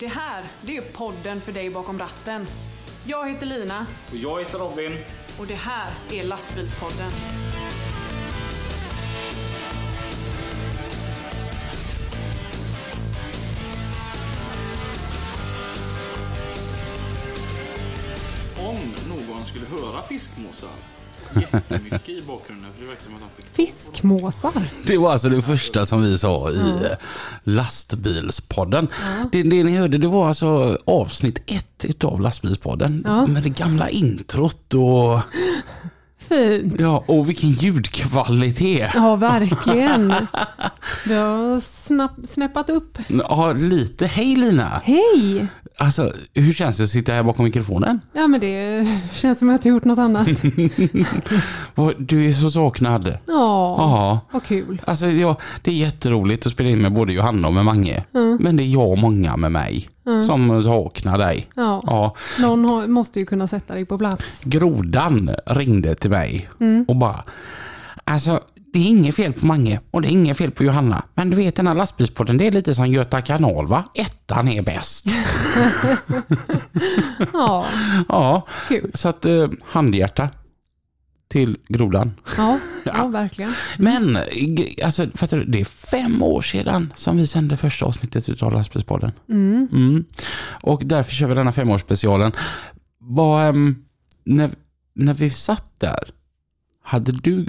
Det här, det är podden för dig bakom ratten. Jag heter Lina Och jag heter Robin. och det här är Lastbilspodden. Om någon skulle höra fiskmåsar jättemycket i bakgrunden, för det verkar som att de fick Fiskmåsar. Det var alltså det första som vi sa i eh, lastbilspodden. Det, det ni hörde det var alltså avsnitt ett utav lastbilspodden. Ja. Med det gamla introt och, Fint. ja, och vilken ljudkvalitet. Ja, verkligen. Vi har snapp, snäppat upp. Ja, lite. Hej Lina! Hej! Alltså, hur känns det att sitta här bakom mikrofonen? Ja, men det känns som att jag inte gjort något annat. Du är så saknad. Ja, Ja. vad kul. Alltså, ja, det är jätteroligt att spela in med både Johanna och med Mange. Men det är jag och många med mig som saknar dig. Ja, Ja, någon har, måste ju kunna sätta dig på plats. Grodan ringde till mig och bara Alltså det är inget fel på Mange och det är inget fel på Johanna. Men du vet den här lastbilspodden det är lite som Göta kanal va? Ettan är bäst. Ja, ja, kul. så att eh, handhjärta till Grodan. Ja, ja verkligen. Men alltså fattar du, det är fem år sedan som vi sände första avsnittet utav lastbilspodden. Mm. Mm. Och därför kör vi denna femårsspecialen. Vad, ehm, när, när vi satt där, hade du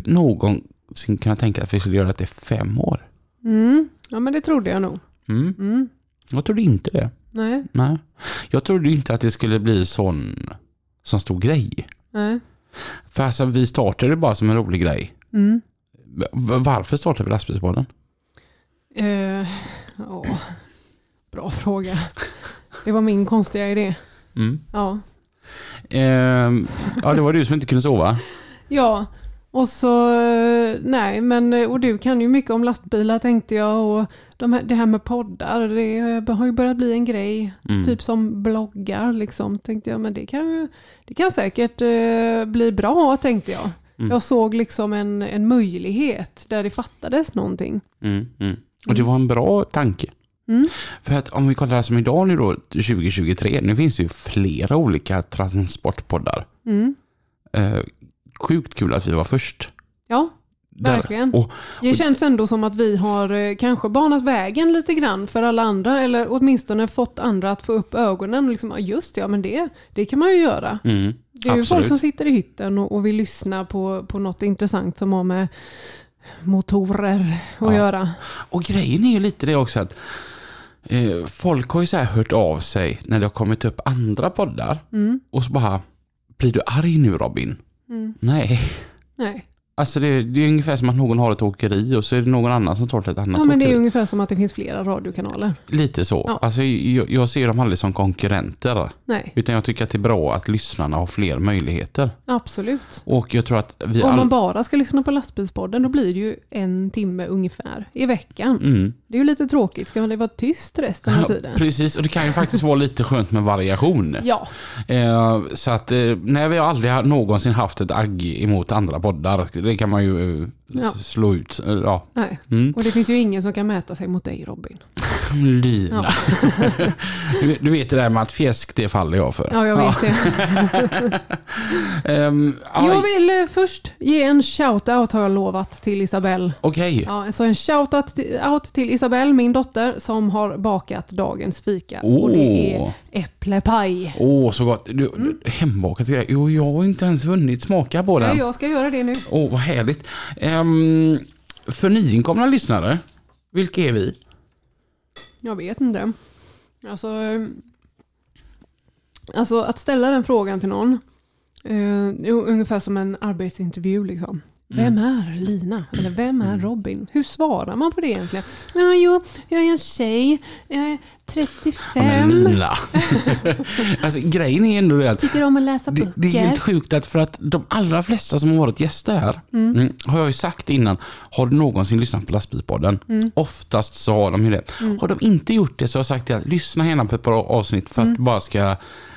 någonsin kunnat tänka att vi skulle göra det i fem år? Mm. Ja, men det trodde jag nog. Mm. Mm. Jag trodde inte det. Nej, Nej. Jag trodde inte att det skulle bli sån, sån stor grej. nej. För alltså, vi startade bara som en rolig grej. Mm. Varför startade vi lastbilspodden? Eh, ja, bra fråga. Det var min konstiga idé. Mm. Ja. Ehm, ja, det var du som inte kunde sova. Ja, och så, eh, nej men, eh, och du kan ju mycket om lastbilar tänkte jag och de här, det här med poddar, det har ju börjat bli en grej, Mm. typ som bloggar liksom, tänkte jag, men det kan ju, det kan säkert eh, bli bra tänkte jag. Mm. Jag såg liksom en, en möjlighet där det fattades någonting. Mm, mm. Och det var en bra tanke. Mm. För att om vi kollar här som idag nu då, 2023, nu finns det ju flera olika transportpoddar. Sjukt kul att vi var först. Ja, verkligen. Och, Det känns ändå som att vi har eh, kanske banat vägen lite grann för alla andra, eller åtminstone fått andra att få upp ögonen. Liksom, just ja, men det, det kan man ju göra. mm, Det är ju folk som sitter i hytten och, och vill lyssna på, på något intressant som har med motorer att Ja. göra. och grejen är ju lite det också att eh, folk har ju så här hört av sig när det har kommit upp andra poddar. Mm. Och så bara, blir du arg nu Robin? Mm. Nej. Nej. Alltså det, det är ungefär som att någon har ett åkeri och så är det någon annan som tar ett annat Ja, men det är åkeri. ungefär som att det finns flera radiokanaler. Lite så. Ja. Alltså, jag, jag ser dem aldrig som konkurrenter. Nej, Utan jag tycker att det är bra att lyssnarna har fler möjligheter. absolut. Och jag tror att vi Om all... man bara ska lyssna på lastbilspodden då blir det ju en timme ungefär i veckan. Mm. Det är ju lite tråkigt. Ska det vara tyst resten av tiden? Precis, och det kan ju faktiskt vara lite skönt med variation. Ja, Eh, så att, eh, nej vi har aldrig någonsin haft ett agg emot andra poddar. Det kan man ju eh, Ja. slå ut. Eh, ja. nej. Mm. Och det finns ju ingen som kan mäta sig mot dig Robin. Lina. du, du vet det där med att fjäsk, det faller jag för. Ja, jag vet det. Ehm, ja, Jag vill eh, först ge en shout-out har jag lovat till Isabelle. Okej. Ja, så en shout-out till, out till Isabelle, min dotter, som har bakat dagens fika. Och det är äpplepaj. Åh, så gott. Du, du, hembakat grejer. Jo, jag har inte ens hunnit smaka på den. jag ska göra det nu. Åh, vad härligt. Um, för nyinkomna lyssnare, vilka är vi? Jag vet inte. Alltså, eh, alltså att ställa den frågan till någon, eh, ungefär som en arbetsintervju. Liksom. Vem är Lina? Eller vem är Robin? Hur svarar man på det egentligen? Ja, jo, jag är en tjej, jag är 35, Ja, men Lina. alltså, grejen är ändå det att tycker om att läsa det, böcker. det är helt sjukt att för att de allra flesta som har varit gäster här, mm, har jag ju sagt innan, har du någonsin lyssnat på lastbilspodden? Mm. Oftast så har de ju det. Har de inte gjort det så har jag sagt det att lyssna gärna på ett par avsnitt för Mm. att du bara ska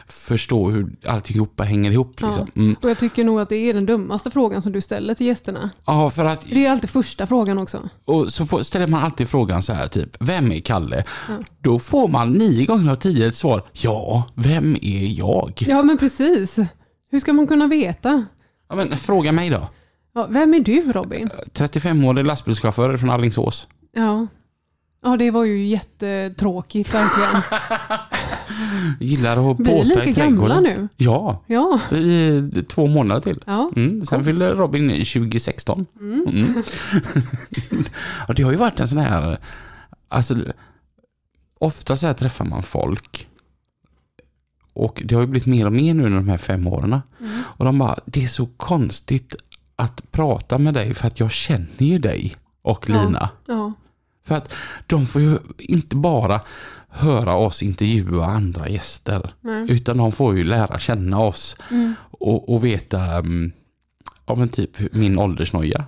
förstå hur alltihopa hänger ihop. Ja. Liksom. Mm. Och jag tycker nog att det är den dummaste frågan som du ställer till gästerna. Ja, för att, Det är alltid första frågan också. och så får, ställer man alltid frågan så här, typ, vem är Kalle? Då får man nio gånger av tio ett svar, ja, vem är jag? Ja, men precis. Hur ska man kunna veta? Ja, men fråga mig då. Ja, vem är du Robin? 35-årig lastbilschaufför från Alingsås. Ja. Ja, det var ju jättetråkigt verkligen. Gillar att Vi är påta lika i gamla trädgården. nu. Ja, Ja, i två månader till. ja. Mm, sen fyllde Robin 2016. Mm. och det har ju varit en sån här, alltså ofta så här träffar man folk och det har ju blivit mer och mer nu under de här fem åren. Och de bara, det är så konstigt att prata med dig för att jag känner ju dig och Ja. Lina. ja. För att de får ju inte bara höra oss intervjua andra gäster. Nej. Utan de får ju lära känna oss Mm. och, och veta um, ja, men typ min åldersnoja.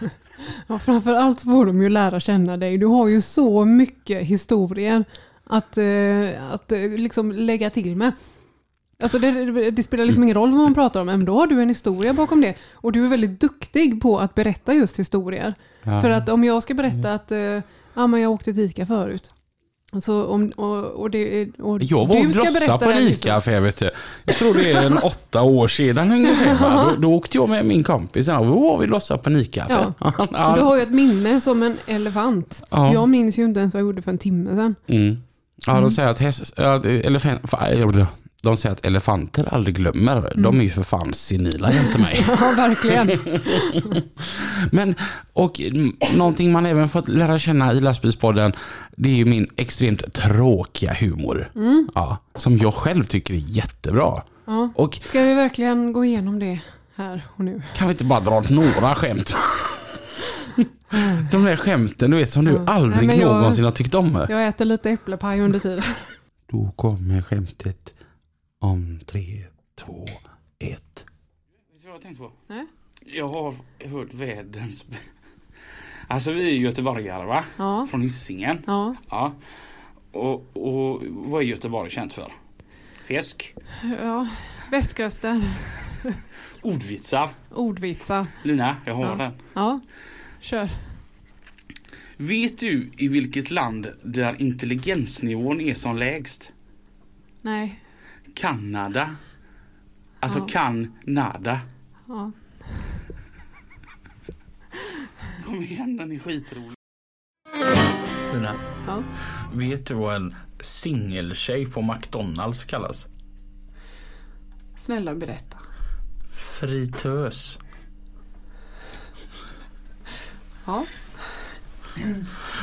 Ja, framförallt får de ju lära känna dig. Du har ju så mycket historier att, eh, att eh, liksom lägga till med. Alltså det, det, spelar liksom ingen roll vad man pratar om, men då har du en historia bakom det. Och du är väldigt duktig på att berätta just historier. Ja. För att om jag ska berätta att eh, ja, men jag åkte till ICA förut. Så om, och, och det, och jag var och berätta på en den ICA för jag tror det är en åtta år sedan ungefär. Då, då åkte jag med min kompis och då var vi lossa på en ICA. Ja. ja. Du har ju ett minne som en elefant. Ja. Jag minns ju inte ens vad jag gjorde för en timme sedan. Mm. Ja, de säger att, häst, elefant, fa- de säger att elefanter aldrig glömmer. De är ju för fan senila jämte mig. Ja, verkligen. Men, och mm, någonting man även fått lära känna i lastbilspodden, det är ju min extremt tråkiga humor. Ja, som jag själv tycker är jättebra. Ja. Och Ska vi verkligen gå igenom det här och nu? kan vi inte bara dra några skämt? De där skämten du vet som du Ja. aldrig Nej, jag- någonsin har tyckt om. Jag äter lite äpplepaj under tiden. Då kommer skämtet om tre, två, ett. Vet du vad jag tänkte på? Nej. Jag har hört världens... Alltså vi är ju göteborgare va? Ja. Från Hisingen. Ja. Ja. Och, och vad är Göteborg känt för? Fisk, ja. Västkusten. ordvitsar. Ordvitsar. Lina, jag har Ja. den. Ja. Kör. Vet du i vilket land där intelligensnivån är som lägst? Nej. Kanada. Alltså Ja. kan nada. Ja. Kom igen, den är skitrolig. Ja. vet du vad en singeltjej på McDonalds kallas? Snälla berätta. Fritös. Ja.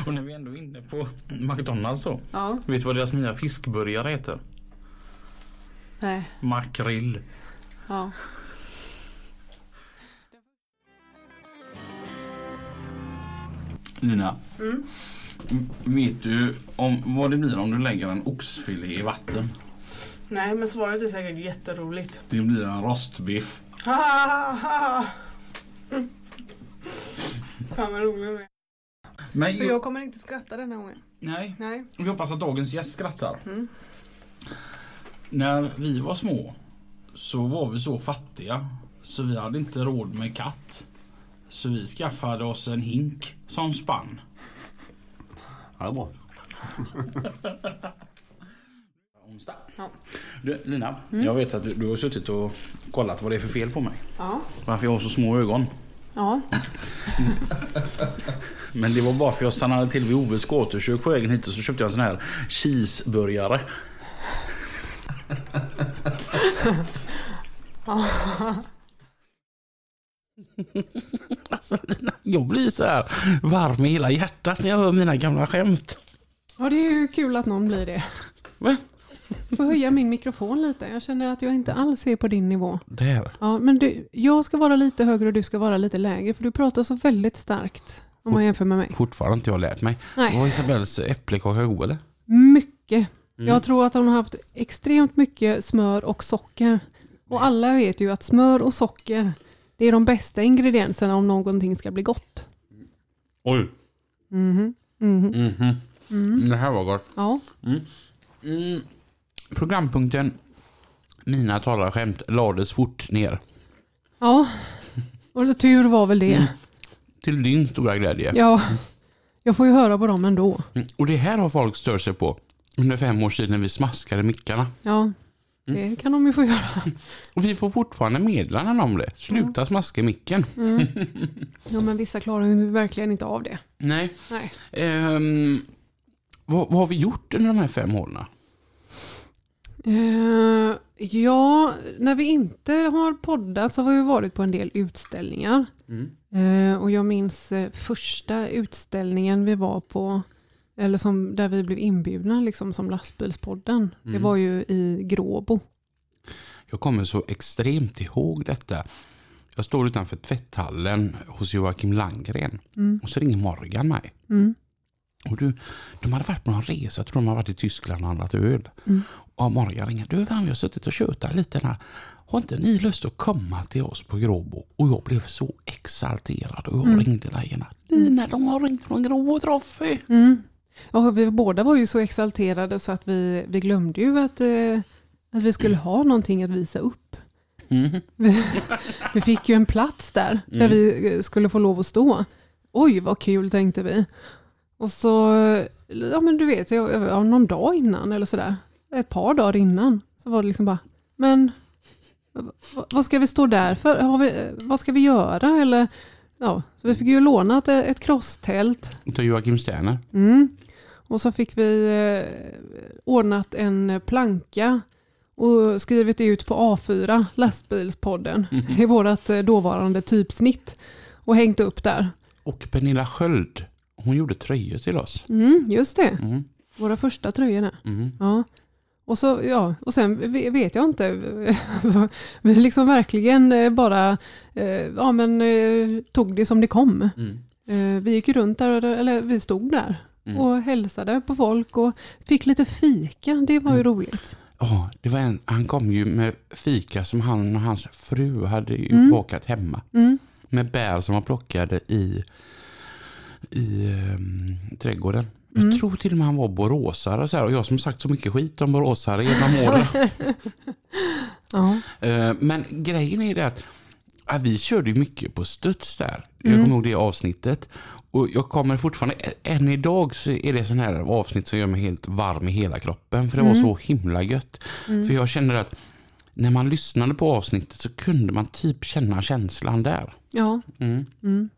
Och när vi ändå är inne på McDonalds så. Ja. Vet du vad deras nya fiskburgare heter? Nej. Makrill. Ja. Lina. M- Vet du om vad det blir om du lägger en oxfilé i vatten? Nej, men svaret är säkert jätteroligt. Det blir en rostbiff. Fan vad rolig du är. Men Så jag kommer inte skratta den här gången? Nej, Nej. vi hoppas att dagens gäst skrattar. Mm. När vi var små så var vi så fattiga så vi hade inte råd med katt. Så vi skaffade oss en hink som spann. Ja, det är bra. Onsdag. Ja. Du, Lina, jag vet att du, du har suttit och kollat vad det är för fel på mig. Ja. Varför jag har så små ögon. Ja. Men det var bara för jag stannade till vid Oves gatukök på vägen hit och så köpte jag en sån här cheeseburgare. Alltså, jag blir så här varm i hela hjärtat när jag hör mina gamla skämt. Ja, det är ju kul att någon blir det. Va? Jag får höja min mikrofon lite. Jag känner att jag inte alls är på din nivå. Där. Ja, men du, jag ska vara lite högre och du ska vara lite lägre. För du pratar så väldigt starkt. Om man jämför med mig. Fortfarande inte jag lärt mig. Nej. Var Isabells äppelkaka god eller? Mycket. Mm. Jag tror att hon har haft extremt mycket smör och socker. Och alla vet ju att smör och socker, det är de bästa ingredienserna om någonting ska bli gott. Oj. Mhm. Mhm. Mhm. Mm. Det här var gott. Ja. Mm. Programpunkten Mina talarskämt lades fort ner. Ja, och tur var väl det. Till din stora glädje. Ja, jag får ju höra på dem ändå. Mm, Och det här har folk stört sig på under fem års tid när vi smaskade mickarna. Ja, det kan de ju få göra. Och vi får fortfarande meddelanden om det. Sluta smaska i micken. Ja, men vissa klarar ju verkligen inte av det. Nej. Nej. Ehm, vad, vad har vi gjort under de här fem åren? Eh, ja, när vi inte har poddat så har vi varit på en del utställningar. Eh, och jag minns eh, första utställningen vi var på, eller som, där vi blev inbjudna liksom, som lastbilspodden. Det var ju i Gråbo. Jag kommer så extremt ihåg detta. Jag står utanför tvätthallen hos Joakim Langgren. Och så ringer Morgan mig. Mm. Och du, de hade varit på någon resa, jag tror de hade varit i Tyskland och handlat öl. Och Morgan ringer, du Van, jag har suttit och tjötat lite här. Har inte ni lust att komma till oss på Gråbo? Och jag blev så exalterad och jag ringde dig gärna. Lina, de har ringt från Gråbo Trophy. Mm. Ja, vi båda var ju så exalterade så att vi, vi glömde ju att, eh, att vi skulle ha någonting att visa upp. Mm. Vi, vi fick ju en plats där, där vi eh, skulle få lov att stå. Oj, vad kul tänkte vi. Och så, ja men du vet, jag- jag- ja, någon dag innan eller sådär, ett par dagar innan, så var det liksom bara, men vad ska vi stå där för? Har vi, vad ska vi göra? Eller, ja, så vi fick ju låna ett, ett crosstält Utav Joakim Sterner. Mm. Och så fick vi eh, ordnat en planka och skrivit ut på A4, lastbilspodden, i vårt eh, dåvarande typsnitt och hängt upp där. Och Pernilla Sköld, hon gjorde tröjor till oss. Mm, just det, Mm. våra första tröjor där. Mm. Ja. Och, så, ja, och sen ve- vet jag inte, alltså, vi liksom verkligen eh, bara eh, ja, men, eh, tog det som det kom. Mm. Vi gick runt där, eller vi stod där Mm. och hälsade på folk och fick lite fika. Det var ju Mm. roligt. Ja, det var en, han kom ju med fika som han och hans fru hade ju Mm. bakat hemma. Mm. Med bär som var plockade i, i ehm, trädgården. Mm. Jag tror till och med han var boråsare så här, och jag som sagt så mycket skit om boråsare genom åren. Ja. Eh, Men grejen är det att ja, vi körde mycket på studs där. Jag Mm. kommer ihåg det avsnittet. Och jag kommer fortfarande, än idag så är det sån här avsnitt som gör mig helt varm i hela kroppen. För det var Mm. så himla gött. För jag känner att när man lyssnade på avsnittet så kunde man typ känna känslan där. Ja. Mm.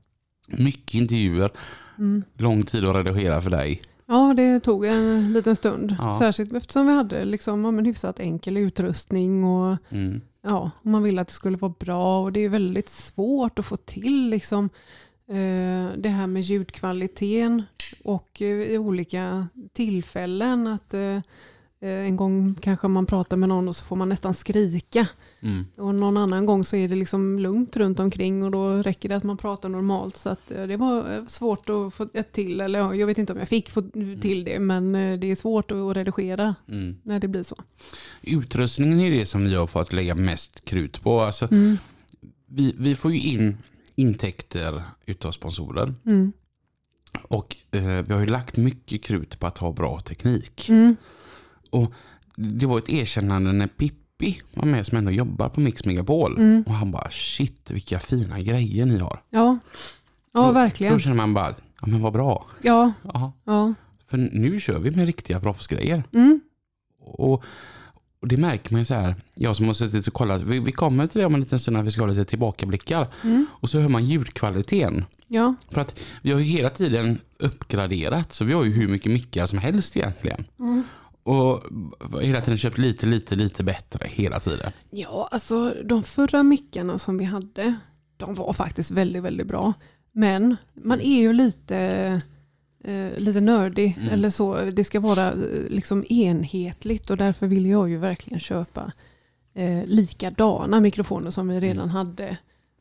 Mycket intervjuer, Mm. lång tid att redigera för dig. ja, det tog en liten stund. Ja. Särskilt eftersom vi hade liksom, ja, hyfsat enkel utrustning och Mm. ja, och man ville att det skulle vara bra. Och det är väldigt svårt att få till liksom, eh, det här med ljudkvaliteten och eh, i olika tillfällen. att eh, eh, En gång kanske man pratar med någon och så får man nästan skrika. Mm. Och någon annan gång så är det liksom lugnt runt omkring och då räcker det att man pratar normalt. Så att eh, det var eh, svårt att få till, eller ja, jag vet inte om jag fick få till det, men eh, det är svårt att redigera Mm. när det blir så. Utrustningen är det som vi har fått lägga mest krut på. Alltså, Mm. vi, vi får ju in intäkter utav sponsorer. Mm. Och eh, vi har ju lagt mycket krut på att ha bra teknik. Mm. Det var ett erkännande när Pippi var med som ändå jobbar på Mix Megapol. Mm. Och han bara shit vilka fina grejer ni har. Ja, ja Då- verkligen. Då känner man bara, ja men vad bra. Ja, Ja, ja. för nu kör vi med riktiga proffsgrejer. Mm. Och, och det märker man ju så här, jag som har suttit och kollat, vi, vi kommer till det om en liten stund när vi ska ha lite tillbakablickar. Mm. Och så hör man ljudkvaliteten. Ja. För att vi har ju hela tiden uppgraderat, så vi har ju hur mycket mickar som helst egentligen. Mm. Och hela tiden köpt lite, lite, lite bättre hela tiden. ja, alltså de förra mickarna som vi hade, de var faktiskt väldigt, väldigt bra. Men man är ju lite, eh, lite nördig, Mm. eller så. Det ska vara eh, liksom enhetligt och därför vill jag ju verkligen köpa eh, likadana mikrofoner som vi redan hade.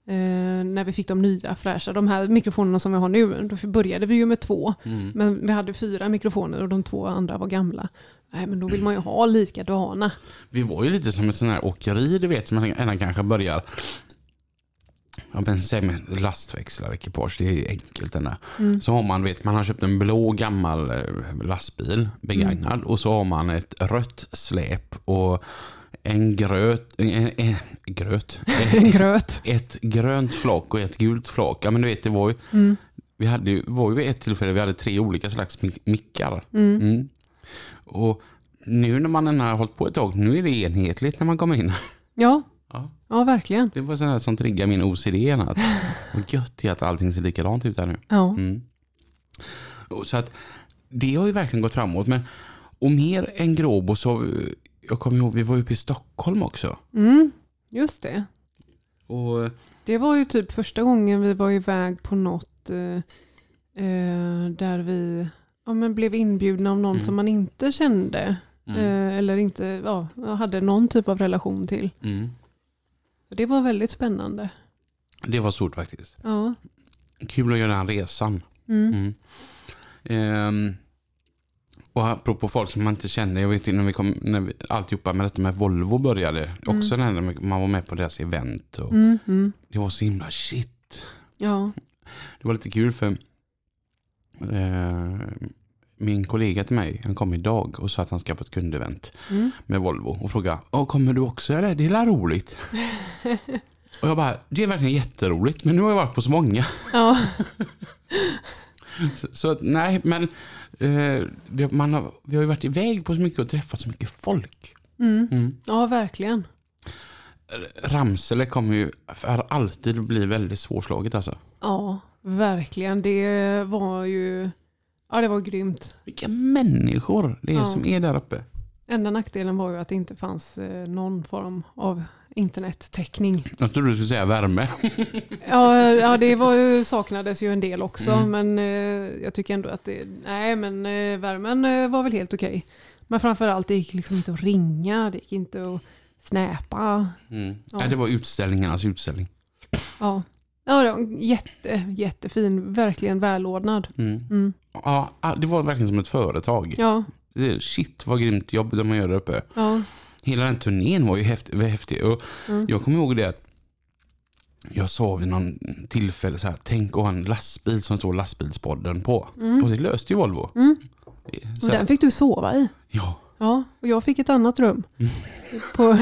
Eh, när vi fick de nya fräscha. De här mikrofonerna som vi har nu, då började vi ju med två. Mm. Men vi hade fyra mikrofoner och de två andra var gamla. Nej, men då vill man ju ha likadana. Vi var ju lite som ett sånt här åkeri, du vet, som man kanske börjar Ja, men säg med lastväxlar, ekipage, det är ju enkelt där. Mm. Så har man, vet, man har köpt en blå gammal eh, lastbil, begagnad, Mm. och så har man ett rött släp och en gröt, en, en, gröt, En gröt. ett grönt flak och ett gult flak. Ja men du vet det var ju, Mm. vi hade var ju vid ett tillfälle vi hade tre olika slags mic- mickar. Mm. Mm. Och nu när man har hållit på ett tag, nu är det enhetligt när man kommer in. Ja. Ja. ja, verkligen. Det var sånt här som triggar min OCD. Att, vad gött är att allting ser likadant ut här nu. Ja. Mm. Och Så att det har ju verkligen gått framåt. Men, och mer än Gråbo så, eh, jag kommer ihåg, vi var uppe i Stockholm också. Mm. Just det. Och Det var ju typ första gången vi var iväg på något eh, eh, där vi ja, men blev inbjudna av någon Mm. som man inte kände. mm, Eh, eller inte ja, hade någon typ av relation till. mm. Det var väldigt spännande. Det var stort faktiskt. Ja. Kul att göra den resan. Mm. Mm. Ehm, och apropå folk som man inte känner, jag vet när vi kom, när vi, alltihopa med detta med Volvo började, också när man var med på deras event och Mm. Mm. det var så himla shit. Ja. Det var lite kul för eh, min kollega till mig, han kom idag och sa att han ska på ett kundevent Mm. med Volvo och frågade, "Åh, kommer du också eller? Det är roligt. och jag bara, det är verkligen jätteroligt, men nu har jag varit på så många. Ja. Så, så nej, men eh, det, man har, vi har ju varit iväg på så mycket och träffat så mycket folk. Mm. Mm. ja, verkligen. Ramsele kommer ju för alltid bli väldigt svårslaget alltså. Ja, verkligen. Det var ju ja, det var grymt. Vilka människor det är Ja. som är där uppe. Enda nackdelen var ju att det inte fanns eh, någon form av internettäckning. Jag trodde du skulle säga värme. Ja, ja det var, saknades ju en del också, Mm. men eh, jag tycker ändå att det, nej men eh, värmen var väl helt okej. Men framförallt det gick liksom inte att ringa, det gick inte att snäpa. Mm. Ja. Nej, det var utställningarnas utställning. Ja, ja det var jätte, jättefin, verkligen välordnad. Mm. Mm. Ja, det var verkligen som ett företag. Ja, Shit vad grymt jobb de gör där uppe. ja, Hela den turnén var ju häftig. var häftig. Och Mm. Jag kommer ihåg det att jag sa vid någon tillfälle så här, tänk att ha en lastbil som står lastbilspodden på. Och det löste ju Volvo. Mm. Så, och den fick du sova i. ja, Ja, och jag fick ett annat rum. På,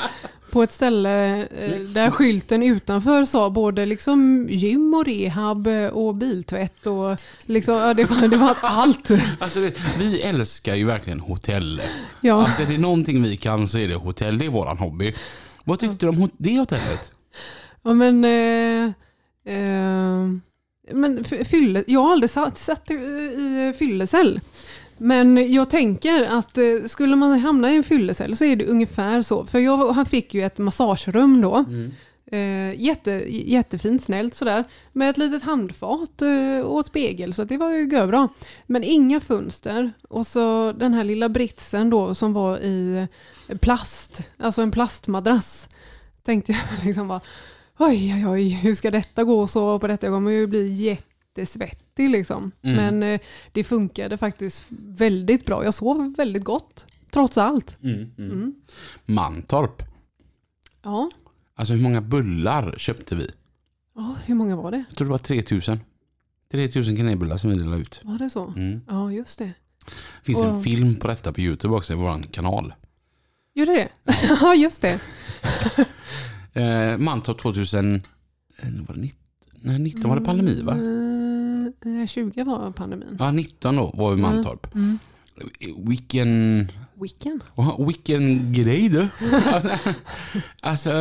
på ett ställe eh, där skylten utanför sa både liksom gym och rehab och biltvätt och liksom, ja, det, var, det var allt. alltså, det- vi älskar ju verkligen hotell. Ja, Alltså, är det någonting vi kan så är det hotell. Det är våran hobby. Vad tyckte du om det hotellet? ja men... Eh, eh, men fylle, jag har aldrig satt, satt i, i fyllecell. Men jag tänker att eh, skulle man hamna i en fyllecell så är det ungefär så. För jag, han fick ju ett massagerum då. Eh, jätte, jättefint, snällt sådär. Med ett litet handfat eh, och spegel, så det var ju bra. Men inga fönster. Och så den här lilla britsen då som var i plast, alltså en plastmadrass. Tänkte jag liksom bara, oj oj oj, hur ska detta gå? Så på detta jag kommer ju bli jättesvettig liksom. Mm. Men eh, det funkade faktiskt väldigt bra. Jag sov väldigt gott, trots allt. Mm, mm. Mm. Mantorp. Ja. Alltså hur många bullar köpte vi? ja, hur många var det? Jag tror det var 3000. 3000 kanelbullar som vi delade ut. Var det så? Mm. Ja, just det. Det finns en Och- film på detta på Youtube också i vår kanal. Gör det det? Ja, just det. Eh, Mantorp 2000... eh, Var det 19? Nej, 19 var det pandemi va? Mm, eh, 20 var pandemin. Ja, 19 då var vi i Mantorp. Mm. Vilken... Weekend. Wow, vilken grej du. alltså, alltså,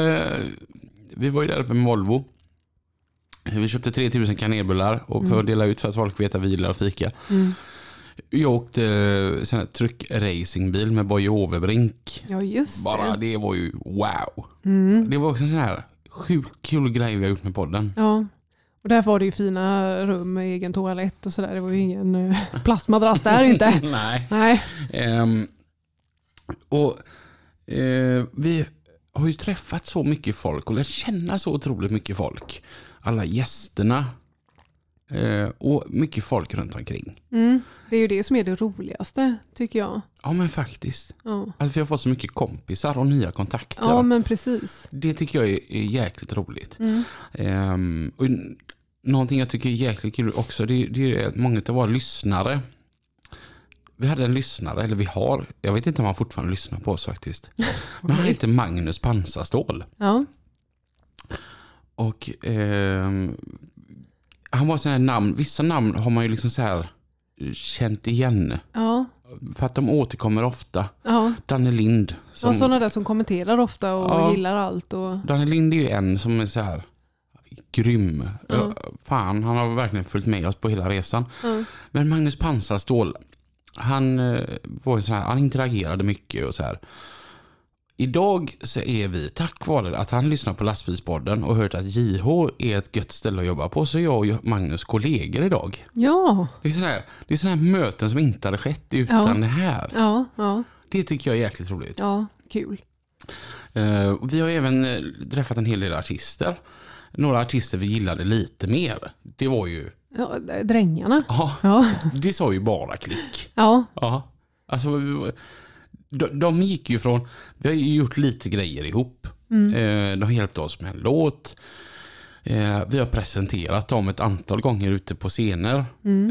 vi var ju där uppe med Volvo. Vi köpte 3000 kanelbullar och för att dela ut för att folk vet att vi gillar att fika. Mm. Jag åkte eh, sån här truckracingbil med Boje Overbrink. Ja, just Bara det. det var ju wow. Mm. Det var också en sån här sjukt kul grej vi har gjort med podden. Ja. Och där var det ju fina rum med egen toalett och sådär. Det var ju ingen eh, plastmadrass där inte. Nej. Nej. Ehm, och eh, vi har ju träffat så mycket folk och lärt känna så otroligt mycket folk. Alla gästerna. Eh, och mycket folk runt omkring. Mm. Det är ju det som är det roligaste, tycker jag. Ja men faktiskt. Ja, Att vi har fått så mycket kompisar och nya kontakter. ja men precis. Det tycker jag är, är jäkligt roligt. Mm. Ehm, och någonting jag tycker är jäkligt kul också, det, det är att många av våra lyssnare vi hade en lyssnare, eller vi har, jag vet inte om han fortfarande lyssnar på oss faktiskt. Men han heter Magnus Pansarstål. Ja. Och ehm, han var sån här namn, vissa namn har man ju liksom så här eh, känt igen. Ja. För att de återkommer ofta. Ja. Danne Lind. Som, ja, sådana där som kommenterar ofta och Ja. gillar allt. Och... Danne Lind är ju en som är så här grym. Ja. Fan, han har verkligen följt med oss på hela resan. Ja. Men Magnus Pansarstål, han eh, var så här, han interagerade mycket och så här. Idag så är vi, tack vare att han lyssnar på lastbilspodden och hört att JH är ett gött ställe att jobba på, så är jag och Magnus kollegor idag. ja, Det är sådana här, det är såna här möten som inte hade skett utan Ja. det här. ja, ja, Det tycker jag är jäkligt roligt. ja, kul. Eh, vi har även eh, träffat en hel del artister. Några artister vi gillade lite mer. Det var ju, Ja, drängarna. ja, Ja, det sa ju bara klick. ja, Ja, alltså de, de gick ju från, vi har ju gjort lite grejer ihop. Eh, de har hjälpt oss med en låt. Eh, vi har presenterat dem ett antal gånger ute på scener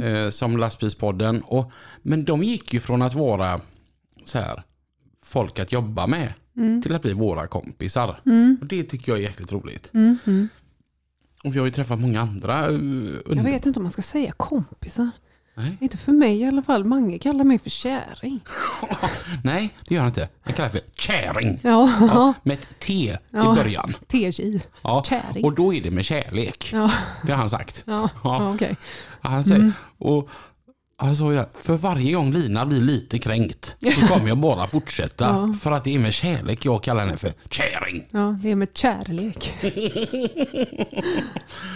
eh, som Lastbilspodden. Och, men de gick ju från att vara så här, folk att jobba med till att bli våra kompisar. Och det tycker jag är jäkligt roligt. mm, mm. Och vi har ju träffat många andra. eh, Jag under- vet inte om man ska säga kompisar. Nej. Inte för mig i alla fall. Mange kallar mig för käring. Nej, det gör han inte. Han kallar för käring. Ja, Ja, med ett T Ja. i början. TJ. Ja, Käring. och då är det med kärlek. Ja, Det har han sagt. ja, Ja. okej. Han säger, Mm. och det, för varje gång Lina blir lite kränkt så kommer jag bara fortsätta. Ja. För att det är med kärlek jag kallar henne för käring. Ja, det är med kärlek.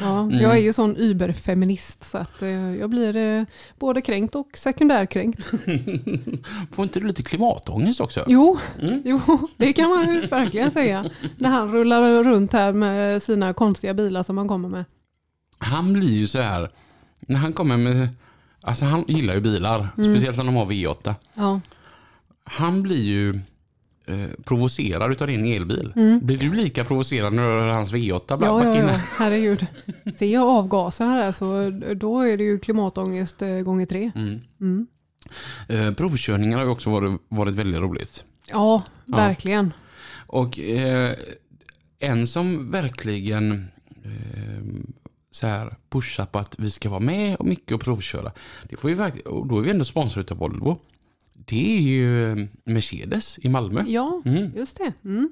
Ja, Mm. jag är ju sån überfeminist så att eh, jag blir eh, både kränkt och sekundärkränkt. Får inte du lite klimatångest också? Jo, Mm. jo, det kan man ju verkligen säga. När han rullar runt här med sina konstiga bilar som han kommer med. Han blir ju så här, när han kommer med, alltså han gillar ju bilar, Mm. speciellt när de har V8. Ja, Han blir ju eh, provocerad utav din elbil. Mm. Blir du lika provocerad när du hör hans V8 bara ja, ja, ja, herregud. Ser jag avgaserna där så då är det ju klimatångest eh, gånger tre. Mm. Mm. Eh, provkörningar har ju också varit, varit väldigt roligt. Ja, Ja. verkligen. Och eh, en som verkligen eh, så här pushar på att vi ska vara med och mycket och provköra. Det får ju verkligen, och då är vi ändå sponsrade av Volvo. Det är ju eh, Mercedes i Malmö. Ja, Mm. just det. Mm.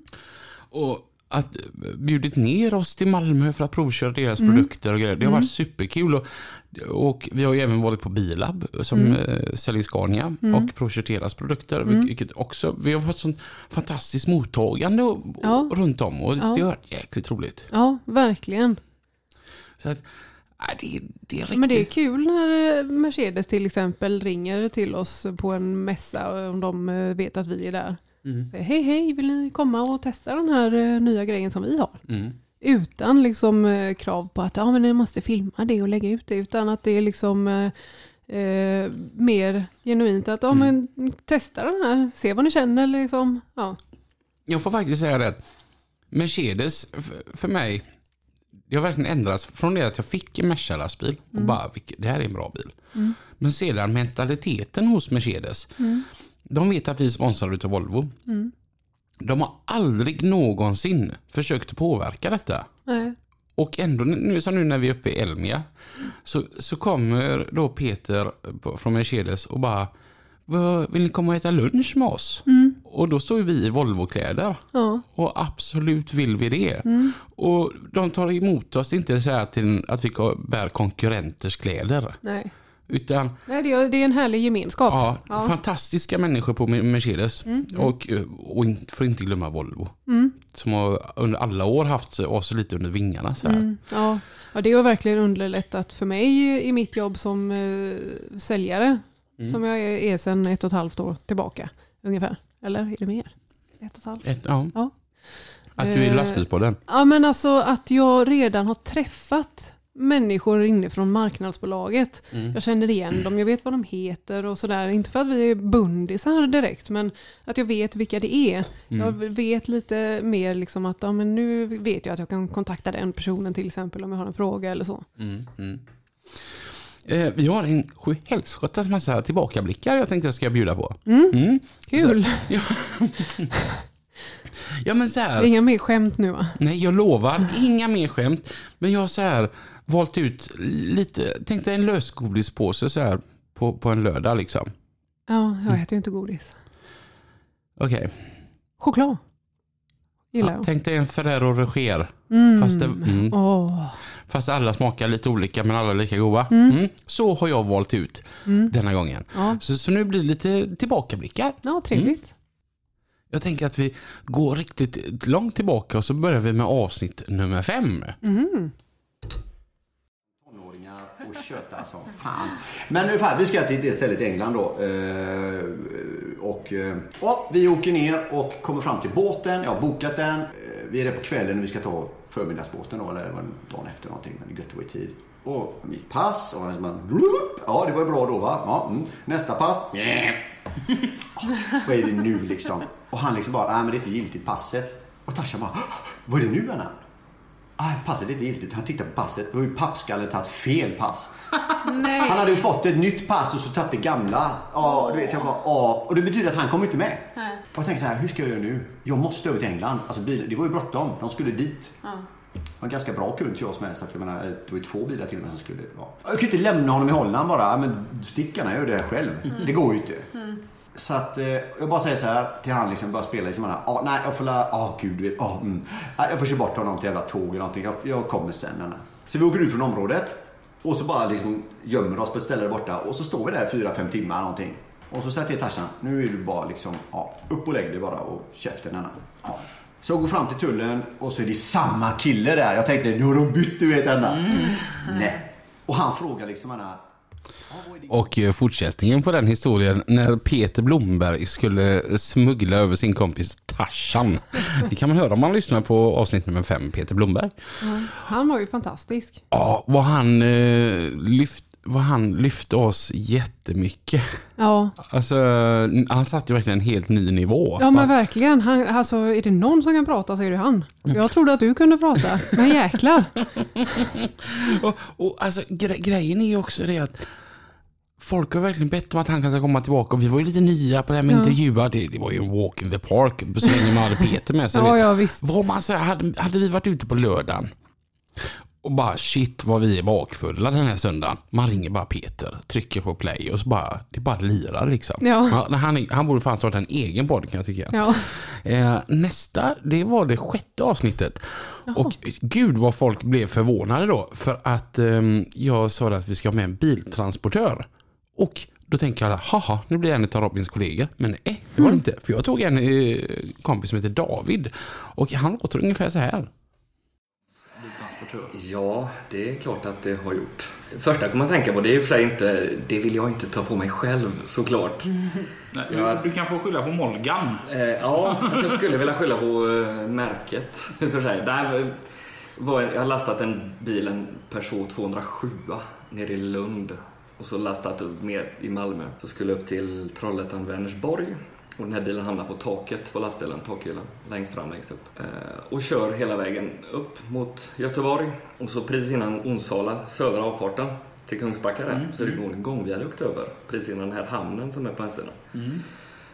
Och att eh, bjudit ner oss till Malmö för att provköra deras Mm. produkter och grejer. Det har varit superkul. Och, och vi har ju även varit på Bilab som Mm. eh, säljer Scania och provkört deras produkter. Mm. Vilket också, vi har fått sånt fantastiskt mottagande och, Ja. runt om och Ja. det har varit jäkligt roligt. Ja, verkligen. Så att, det, det är riktigt... Men det är kul när eh, Mercedes till exempel ringer till oss på en mässa om de eh, vet att vi är där. Mm. Säger, Hej hej, vill ni komma och testa den här eh, nya grejen som vi har? Mm. Utan liksom eh, krav på att ja, men ni måste filma det och lägga ut det. Utan att det är liksom eh, eh, mer genuint att ja, Mm. men, testa den här, se vad ni känner. Liksom. Ja. Jag får faktiskt säga det Mercedes för mig, det har verkligen ändrats från det att jag fick en Merca-lastbil och bara, "Vilket- det här är en bra bil. Mm. Men sedan mentaliteten hos Mercedes. Mm. De vet att vi är sponsrade av Volvo. Mm. De har aldrig någonsin försökt påverka detta. Nej. Och ändå, nu som nu när vi är uppe i Elmia, så, så kommer då Peter från Mercedes och bara, "Vad, vill ni komma och äta lunch med oss? Mm. Och då står vi i Volvo-kläder. Ja. Och absolut vill vi det. Mm. Och de tar emot oss inte så här till att vi bär konkurrenters kläder. Nej. Utan Nej, det är, det är en härlig gemenskap. ja, Ja. fantastiska människor på Mercedes. Mm. Och, och in- får inte glömma Volvo. Mm. Som har under alla år haft oss lite under vingarna. Så här. Mm, ja. ja, det har verkligen underlättat för mig i mitt jobb som eh, säljare. Mm. Som jag är sedan ett och ett halvt år tillbaka ungefär. Eller är det mer? Ett och ett halvt? Ett, ja. Ja. Att du är Eh, lastbilspodden. Ja men alltså att jag redan har träffat människor inifrån marknadsbolaget. Mm. Jag känner igen dem, jag vet vad de heter och sådär. Inte för att vi är bundisar direkt men att jag vet vilka det är. Jag Mm. vet lite mer liksom att ja, men nu vet jag att jag kan kontakta den personen till exempel om jag har en fråga eller så. Mm. Mm. Eh, vi har en sjuhelskotta massa tillbakablickar jag tänkte jag ska bjuda på. Mm. Kul. Ja. ja men så här, inga mer skämt nu va? nej jag lovar, inga mer skämt. Men jag har så här valt ut lite, tänk dig en lösgodispåse så här på, på en lördag liksom. Ja, jag äter ju inte godis. Okej, Choklad. Gillar ja, jag. tänk dig en Ferrero Rocher. Mm. Fast, det, mm, Åh. Fast alla smakar lite olika men alla är lika goda. Mm. Så har jag valt ut denna gången. Ja. Så, så nu blir det lite tillbakablickar. ja, trevligt. Jag tänker att vi går riktigt långt tillbaka och så börjar vi med avsnitt nummer fem. Mm. Tonåringar och köta som fan. Men ungefär, vi ska till det stället i England då. Eh, och, eh, ja, vi åker ner och kommer fram till båten. Jag har bokat den. Vi är där på kvällen och vi ska ta förmiddagsbåten då, eller dagen efter någonting. Men det är gött att vara i tid. Och mitt pass. Och man, ja, det var ju bra då va? Ja, mm. Nästa pass. Ja, vad är det nu liksom? Och han liksom bara, nej men det är inte giltigt passet. Och Tarzan bara, vad är det nu Anna? Ah, passet är inte giltigt. Han tittar på passet. Då har ju pappskallen tagit fel pass. Nej. Han hade ju fått ett nytt pass och så tagit det gamla. Ja, du vet jag bara, ja. Och det betyder att han kommer inte med. Nej. Och jag tänkte så här, hur ska jag göra nu? Jag måste över till England. Alltså bilen, det var ju bråttom. De skulle dit. Ja. Det var en ganska bra kund till oss med. Så att jag menar, det var ju två bilar till och med som skulle vara. Jag kan ju inte lämna honom i Holland bara. Men stickarna gör det själv. Det går ju inte. Så att eh, jag bara säger så här till han liksom, bara spela liksom. Ah, nej, jag får la, ah gud, ah, mm. Jag får köra bort honom till jävla tåg eller någonting. Jag, jag kommer sen. Anna. Så vi åker ut från området. Och så bara liksom gömmer oss på ett ställe där borta. Och så står vi där fyra, fem timmar någonting. Och så säger jag till Tarzan, nu är du bara liksom, ja, upp och lägg dig bara och käften Anna. Ja. Så jag går fram till tullen och så är det samma kille där. Jag tänkte, nu har de bytt du vet Anna. Nej. Och han frågar liksom Anna. "Ja, vad är din Och eh, fortsättningen på den historien när Peter Blomberg skulle smuggla över sin kompis Tarzan. Det kan man höra om man lyssnar på avsnitt nummer fem, Peter Blomberg. Han var ju fantastisk. Ja, vad han, eh, lyft, vad han lyfte oss jättemycket. Ja, Alltså, han satte ju verkligen en helt ny nivå. ja men verkligen. Han, alltså, är det någon som kan prata så är det han. Jag trodde att du kunde prata, men jäklar. Och, och alltså, gre grejen är ju också det att folk har verkligen bett om att han kan komma tillbaka. Och vi var ju lite nya på det här med Ja. intervjuer. Det, det var ju en walk in the park så länge man hade Peter med sig. Ja, ja visst. Vad man säger, hade, hade vi varit ute på lördagen och bara shit vad vi är bakfulla den här söndagen. Man ringer bara Peter, trycker på play och så bara, det bara lirar liksom. Ja. han, han borde fan starta en egen podd kan jag tycka. Ja. Eh, nästa, det var det sjätte avsnittet. Och gud vad folk blev förvånade då. För att ehm, jag sa att vi ska ha med en biltransportör. Och då tänker jag, haha, nu blir en av Robins kollegor. Men nej, det var det inte. För jag tog en eh, kompis som heter David. Och han låter ungefär så här. Ja, det är klart att det har gjort. Första kommer man tänka på, det är för inte, det vill jag inte ta på mig själv såklart. Nej, Ja. du, kan få skylla på Molgan. Eh, ja, jag skulle vilja skylla på eh, märket för sig. Där var jag har lastat en bil, en Peugeot 207 nere i Lund och så lastat upp med i Malmö. Så skulle jag upp till Trollhättan, Vänersborg och den här bilen hamnar på taket på lastbilen, takhyllan, längst fram, längst upp. Eh, och kör hela vägen upp mot Göteborg och så precis innan Onsala, södra avfarten till Kungsbacka där, så är det går en gångviadukt över precis innan den här hamnen som är på en sida.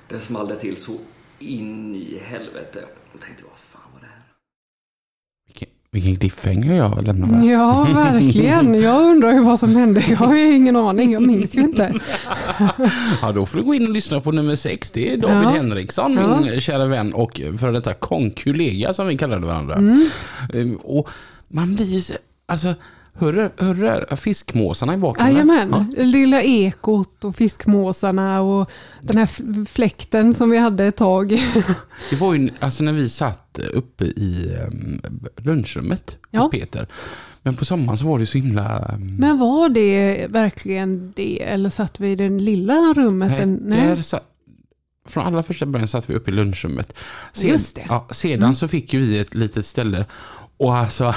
Det small till så in i helvete. Jag tänkte, vad fan var det här? Vilken, cliffhanger jag lämnade. ja, verkligen. Jag undrar ju vad som hände. Jag har ju ingen aning. Jag minns ju inte. Ja, då får du gå in och lyssna på nummer sex. Det är David Ja. Henriksson, Ja. min kära vän och före detta konkollega som vi kallade varandra. Mm. Eh, Och man blir så- alltså, hörru, hörru, fiskmåsarna i bakgrunden. Jajamän. Lilla ekot och fiskmåsarna och den här fläkten som vi hade ett tag. Det var ju alltså när vi satt uppe i um, lunchrummet Ja. hos Peter. Men på sommaren så var det så himla... ehm, Men var det verkligen det? Eller satt vi i det lilla rummet? nej, En- där sa, från allra första början satt vi uppe i lunchrummet. Just det. Ja, sedan Mm. så fick vi ett litet ställe och alltså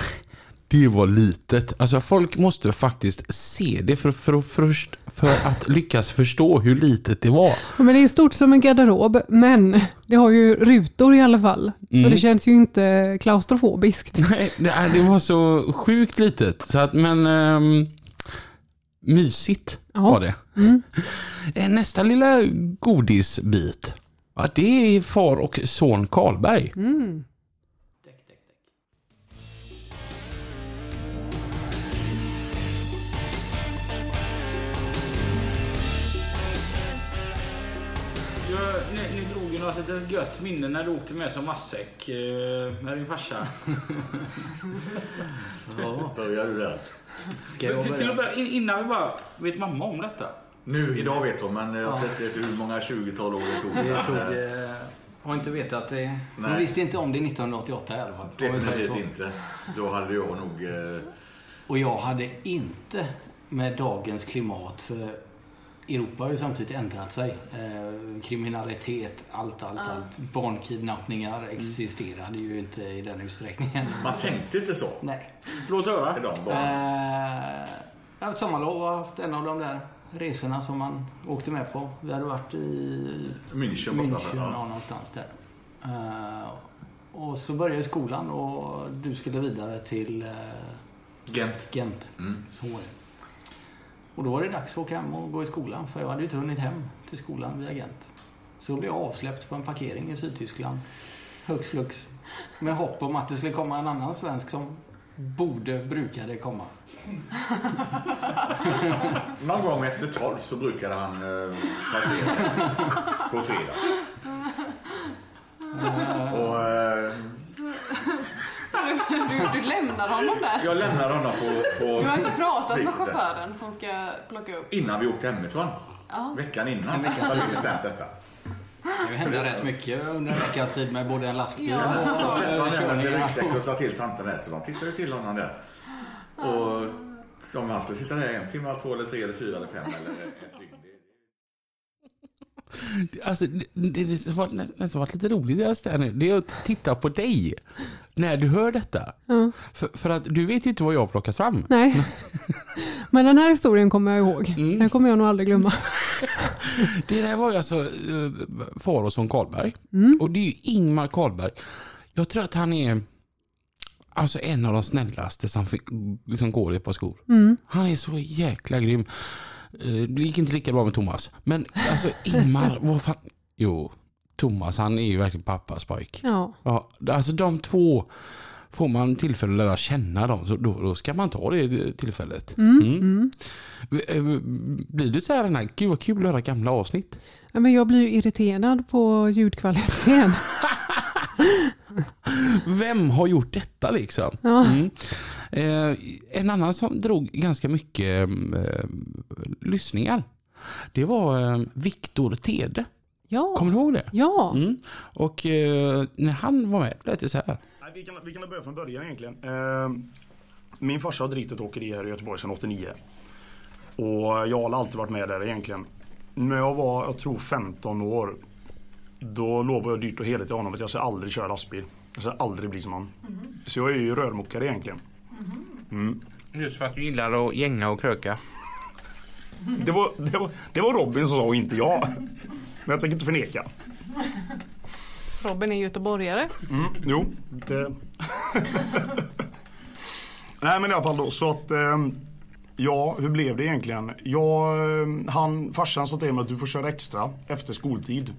det var litet. Alltså folk måste faktiskt se det för, för, för, för att lyckas förstå hur litet det var. Ja, Men det är stort som en garderob, men det har ju rutor i alla fall. Så Mm. det känns ju inte klaustrofobiskt. Nej, det, var så sjukt litet. Så att, men ehm, Mysigt var det. Mm. Eh, Nästa lilla godisbit. Ja, det är far och son Karlberg. Mm. Ju något litet gött minne när du åkte med som matsäck eh, med din farsa. Börjar du där? Ska jag till, till att börja? börja, in- innan vi bara, vet mamma om detta? Nu, idag vet hon, men jag vet inte hur många 20-tal år det tog. Jag tog, Men, eh, har inte vetat det. Hon visste inte om det 1988 i alla fall. Definitivt inte. Då hade jag nog... Eh, Och jag hade inte med dagens klimat, för Europa har ju samtidigt ändrat sig. Eh, kriminalitet, allt, allt, allt. Barnkidnappningar existerade ju inte i den utsträckningen. man tänkte inte så. Nej. Låt höra. Eh, jag har haft sommarlov och haft en av de där resorna som man åkte med på. Vi hade varit i München. München, Ja. någonstans där. Eh, och så började skolan och du skulle vidare till eh, Gent. Gent. Mm. Så var det. Och då var det dags att åka hem och gå i skolan för jag hade ju inte hunnit hem till skolan via Gent. Så blev jag avsläppt på en parkering i Sydtyskland. Hux flux. Med hopp om att det skulle komma en annan svensk som borde, brukade komma. Någon gång efter 12 så brukade han eh, passera på fredag. Och eh, Du, du lämnar honom där. jag lämnade honom på, på Du har inte pratat med chauffören som ska plocka upp. innan vi åkte hemifrån. Ja. Veckan innan En vecka hade vi bestämt detta. Det hände rätt mycket under en veckas tid med både en lastbil Ja. och Jag eh, träffade honom med körningar. ryggsäck och sa till tanten där, så de tittade till honom där. Och om han skulle sitta där en timme, två eller tre eller fyra eller fem eller Alltså, det, det, det som varit, nästan varit lite roligt där nu, det är att titta på dig när du hör detta. Ja. För, för att du vet ju inte vad jag har plockat fram. Nej. Men den här historien kommer jag ihåg. Mm. Den kommer jag nog aldrig glömma. Det där var ju alltså uh, far och son Karlberg. Mm. Och det är ju Ingmar Karlberg. Jag tror att han är alltså en av de snällaste som, som går i ett par skor. Mm. Han är så jäkla grym. Eh, Det gick inte lika bra med Thomas. Men alltså Ingmar, vad fan. Jo, Thomas han är ju verkligen pappas pojk. Ja. Ja, alltså de två får man tillfälle att lära känna dem så då, då ska man ta det tillfället. Mm. Mm. Mm. Eh, Blir du så här, den här, gud vad kul att höra gamla avsnitt. Ja, men jag blir ju irriterad på ljudkvaliteten. Vem har gjort detta liksom? Ja. Mm. Eh, en annan som drog ganska mycket eh, lyssningar. Det var eh, Viktor Tede. Ja. Kommer du ihåg det? Ja. Mm. Och eh, när han var med lät det så här. Nej, vi, kan, vi kan börja från början egentligen. Eh, min farsa har drivit ett åkeri här i Göteborg sedan 89. Och jag har alltid varit med där egentligen. När jag var, jag tror 15 år. Då lovade jag dyrt och heligt till honom att jag ska aldrig köra lastbil. Jag ska aldrig bli som han. Så jag är ju rörmokare egentligen. Mm. Just för att du gillar att gänga och kröka. Det, var, det, var, det var Robin som sa och inte jag. Men jag tänker inte förneka. Robin är göteborgare. Mm, jo, det... Nej men i alla fall då så att ehm, Ja, hur blev det egentligen? Jag, ehm, han, farsan sa till mig att du får köra extra efter skoltid.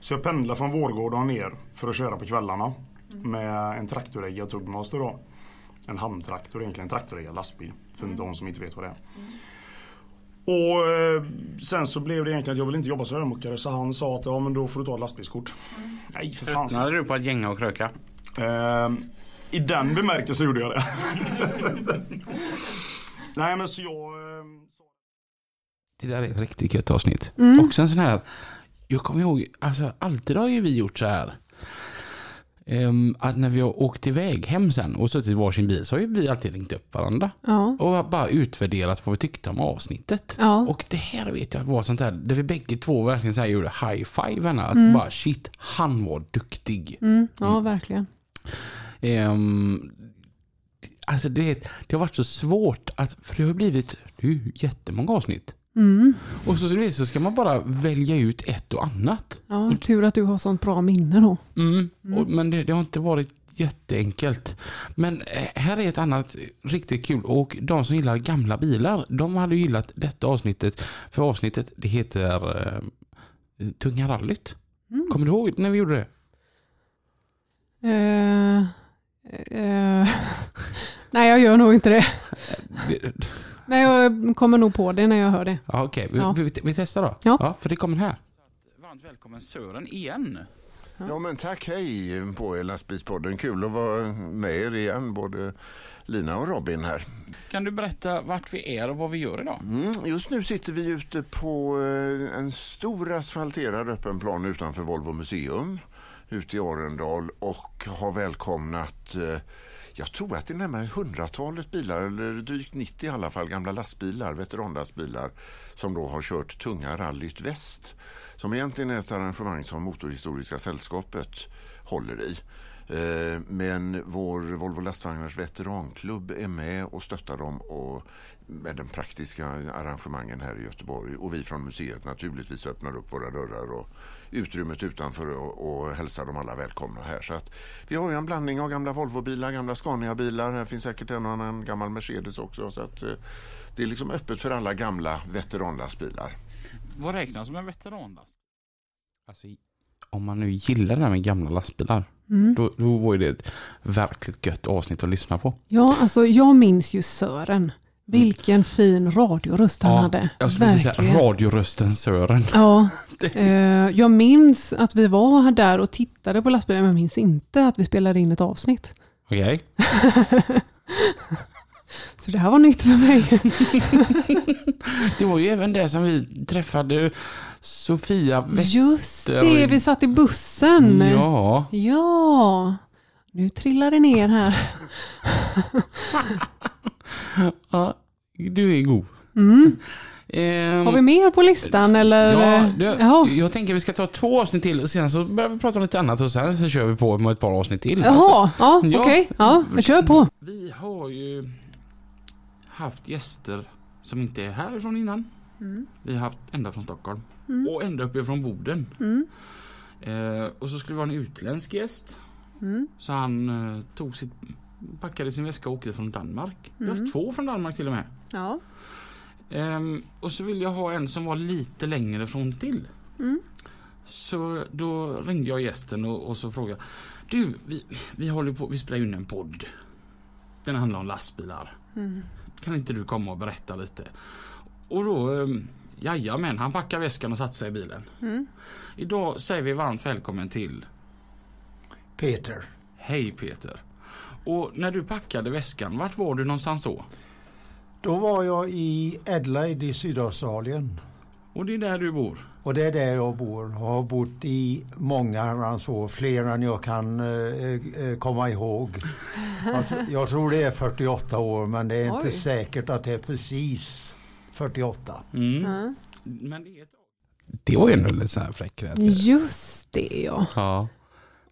Så jag pendlar från Vårgårda ner för att köra på kvällarna. Med en traktoreggad Tugmaster då. En handtraktor egentligen, en traktoreggad lastbil. För de som inte vet vad det är. Och eh, sen så blev det egentligen att jag vill inte jobba som rörmokare så han sa att ja men då får du ta ett lastbilskort. Nej för fan. Tröttnade du på att gänga och kröka? Ehm, I den bemärkelsen gjorde jag det. Nej men så jag... ehm, så- Det där är ett riktigt gött avsnitt. Mm. Också en sån här, jag kommer ihåg, alltså alltid har ju vi gjort så här. Ehm, att när vi har åkt iväg hem sen och suttit i varsin bil så har ju vi alltid ringt upp varandra. Ja. Och bara utvärderat vad vi tyckte om avsnittet. Ja. Och det här vet jag var sånt där där vi bägge två verkligen så här gjorde high five. Att Mm. bara shit, han var duktig. Mm. Ja, verkligen. Ehm, alltså det, det har varit så svårt att, för det har blivit det är ju jättemånga avsnitt. Mm. Och så, så ska man bara välja ut ett och annat. Ja, tur att du har sånt bra minne då. Mm. Och, men det, det har inte varit jätteenkelt. Men eh, här är ett annat riktigt kul och de som gillar gamla bilar, de hade gillat detta avsnittet. För avsnittet det heter eh, Tunga rallyt. Kommer du ihåg när vi gjorde det? Eh, eh, nej, jag gör nog inte det. Nej, jag kommer nog på det när jag hör det. Ja, Okej, vi, Ja. vi, vi testar då. Ja. för det kommer här. Varmt välkommen Sören igen. Ja men tack, hej på er lastbilspodden. Kul att vara med er igen, både Lina och Robin här. Kan du berätta vart vi är och vad vi gör idag? Mm, just nu sitter vi ute på eh, en stor asfalterad öppen plan utanför Volvo museum ute i Arendal och har välkomnat eh, jag tror att det är närmare hundratalet bilar, eller drygt 90 i alla fall, gamla lastbilar, veteranlastbilar som då har kört tunga rallyt väst. Som egentligen är ett arrangemang som Motorhistoriska sällskapet håller i. Eh, men vår Volvo Lastvagnars veteranklubb är med och stöttar dem och med den praktiska arrangemangen här i Göteborg. Och vi från museet naturligtvis öppnar upp våra dörrar och utrymmet utanför och, och hälsar dem alla välkomna här. Så att vi har ju en blandning av gamla Volvobilar, gamla Scania-bilar. Här finns säkert en och annan gammal Mercedes också. Så att eh, det är liksom öppet för alla gamla veteranlastbilar. Vad räknas som en veteranlast? Alltså, om man nu gillar det här med gamla lastbilar, Mm. då, då var det ett verkligt gött avsnitt att lyssna på. Ja, alltså jag minns ju Sören. Vilken fin radioröst han hade. jag skulle säga Verkligen. radiorösten Sören. Ja, eh, jag minns att vi var där och tittade på lastbilen, men jag minns inte att vi spelade in ett avsnitt. Okej. Så det här var nytt för mig. Det var ju även det som vi träffade Sofia Wester. Just det, vi satt i bussen. Ja, Ja, nu trillar det ner här. Ja, du är god. Mm. Ehm, Har vi mer på listan eller? Ja, det, Jaha. jag tänker vi ska ta två avsnitt till och sen så börjar vi prata om lite annat och sen så kör vi på med ett par avsnitt till. Jaha, ja, Ja. okej. Ja, men kör på. Vi har ju haft gäster som inte är härifrån innan. Vi har haft ända från Stockholm och ända uppifrån Boden. Mm. Eh, och så skulle det vara en utländsk gäst. Mm. Så han eh, tog sitt, packade sin väska och åkte från Danmark. Vi har Mm. haft två från Danmark till och med. Ja. Ehm, och så vill jag ha en som var lite längre från till. Mm. Så då ringde jag gästen och, och så frågade Du, vi, vi håller på, vi spelar in en podd. Den handlar om lastbilar. Mm. Kan inte du komma och berätta lite? Och då, um, jajamän, han packade väskan och satte sig i bilen. Mm. Idag säger vi varmt välkommen till Peter. Hej Peter. Och när du packade väskan, vart var du någonstans då? Då var jag i Adelaide i Sydaustralien. Och det är där du bor? Och det är där jag bor. Jag har bott i många herrans år, fler än jag kan eh, eh, komma ihåg. Jag, tr- jag tror det är 48 år men det är inte Oj. säkert att det är precis 48. Mm. Men det är ett Det var ju ändå lite så här fräck. Just det ja. Ja.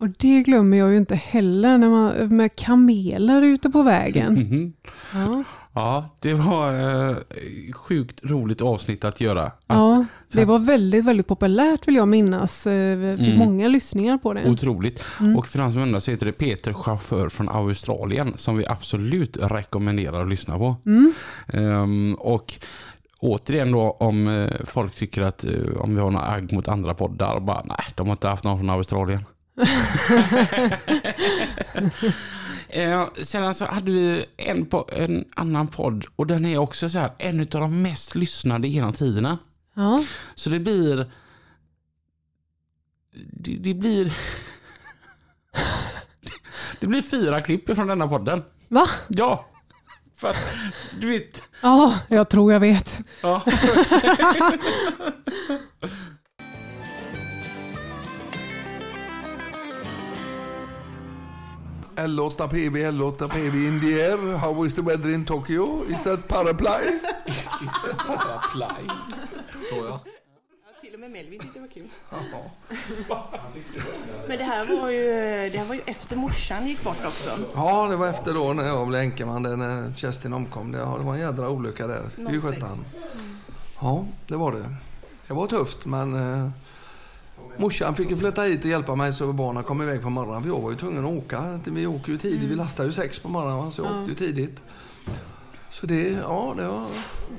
Och det glömmer jag ju inte heller när man med kameler ute på vägen. Mhm. Ja, Ja, det var eh, sjukt roligt avsnitt att göra. ja det var väldigt, väldigt populärt vill jag minnas. Eh, Vi fick Mm. många lyssningar på det. Otroligt. Mm. Och för den som undrar så heter det Peter Chaufför från Australien som vi absolut rekommenderar att lyssna på. Mm. Ehm, och återigen då om eh, folk tycker att eh, om vi har några agg mot andra poddar, bara nej, de har inte haft någon från Australien. Eh, sen så hade vi en, en annan podd och den är också så här en av de mest lyssnade genom tiderna. Ja. Så det blir... Det, det blir... Det blir fyra klipp från denna podden. Va? Ja. För att, du vet... Ja, jag tror jag vet. Ja. L8PV, L8PV in the air. How is the weather in Tokyo? Is that paraply? Is that paraply? Så ja. Till och med Melvin tyckte det var kul. Men det här var ju, det här var ju efter morsan gick bort också. Ja, det var efter då när jag blev änkeman, när Kerstin omkom. Det, ja, det var en jädra olycka där. Det är ju 06. sjutton. Ja, det var det. Det var tufft, men eh, Morsan fick ju flytta hit och hjälpa mig så barnen kom iväg på morgonen. För jag var ju tvungen att åka. Vi åker ju tidigt. Vi lastar ju sex på morgonen så jag Ja. åkte ju tidigt. Så det, ja, det var,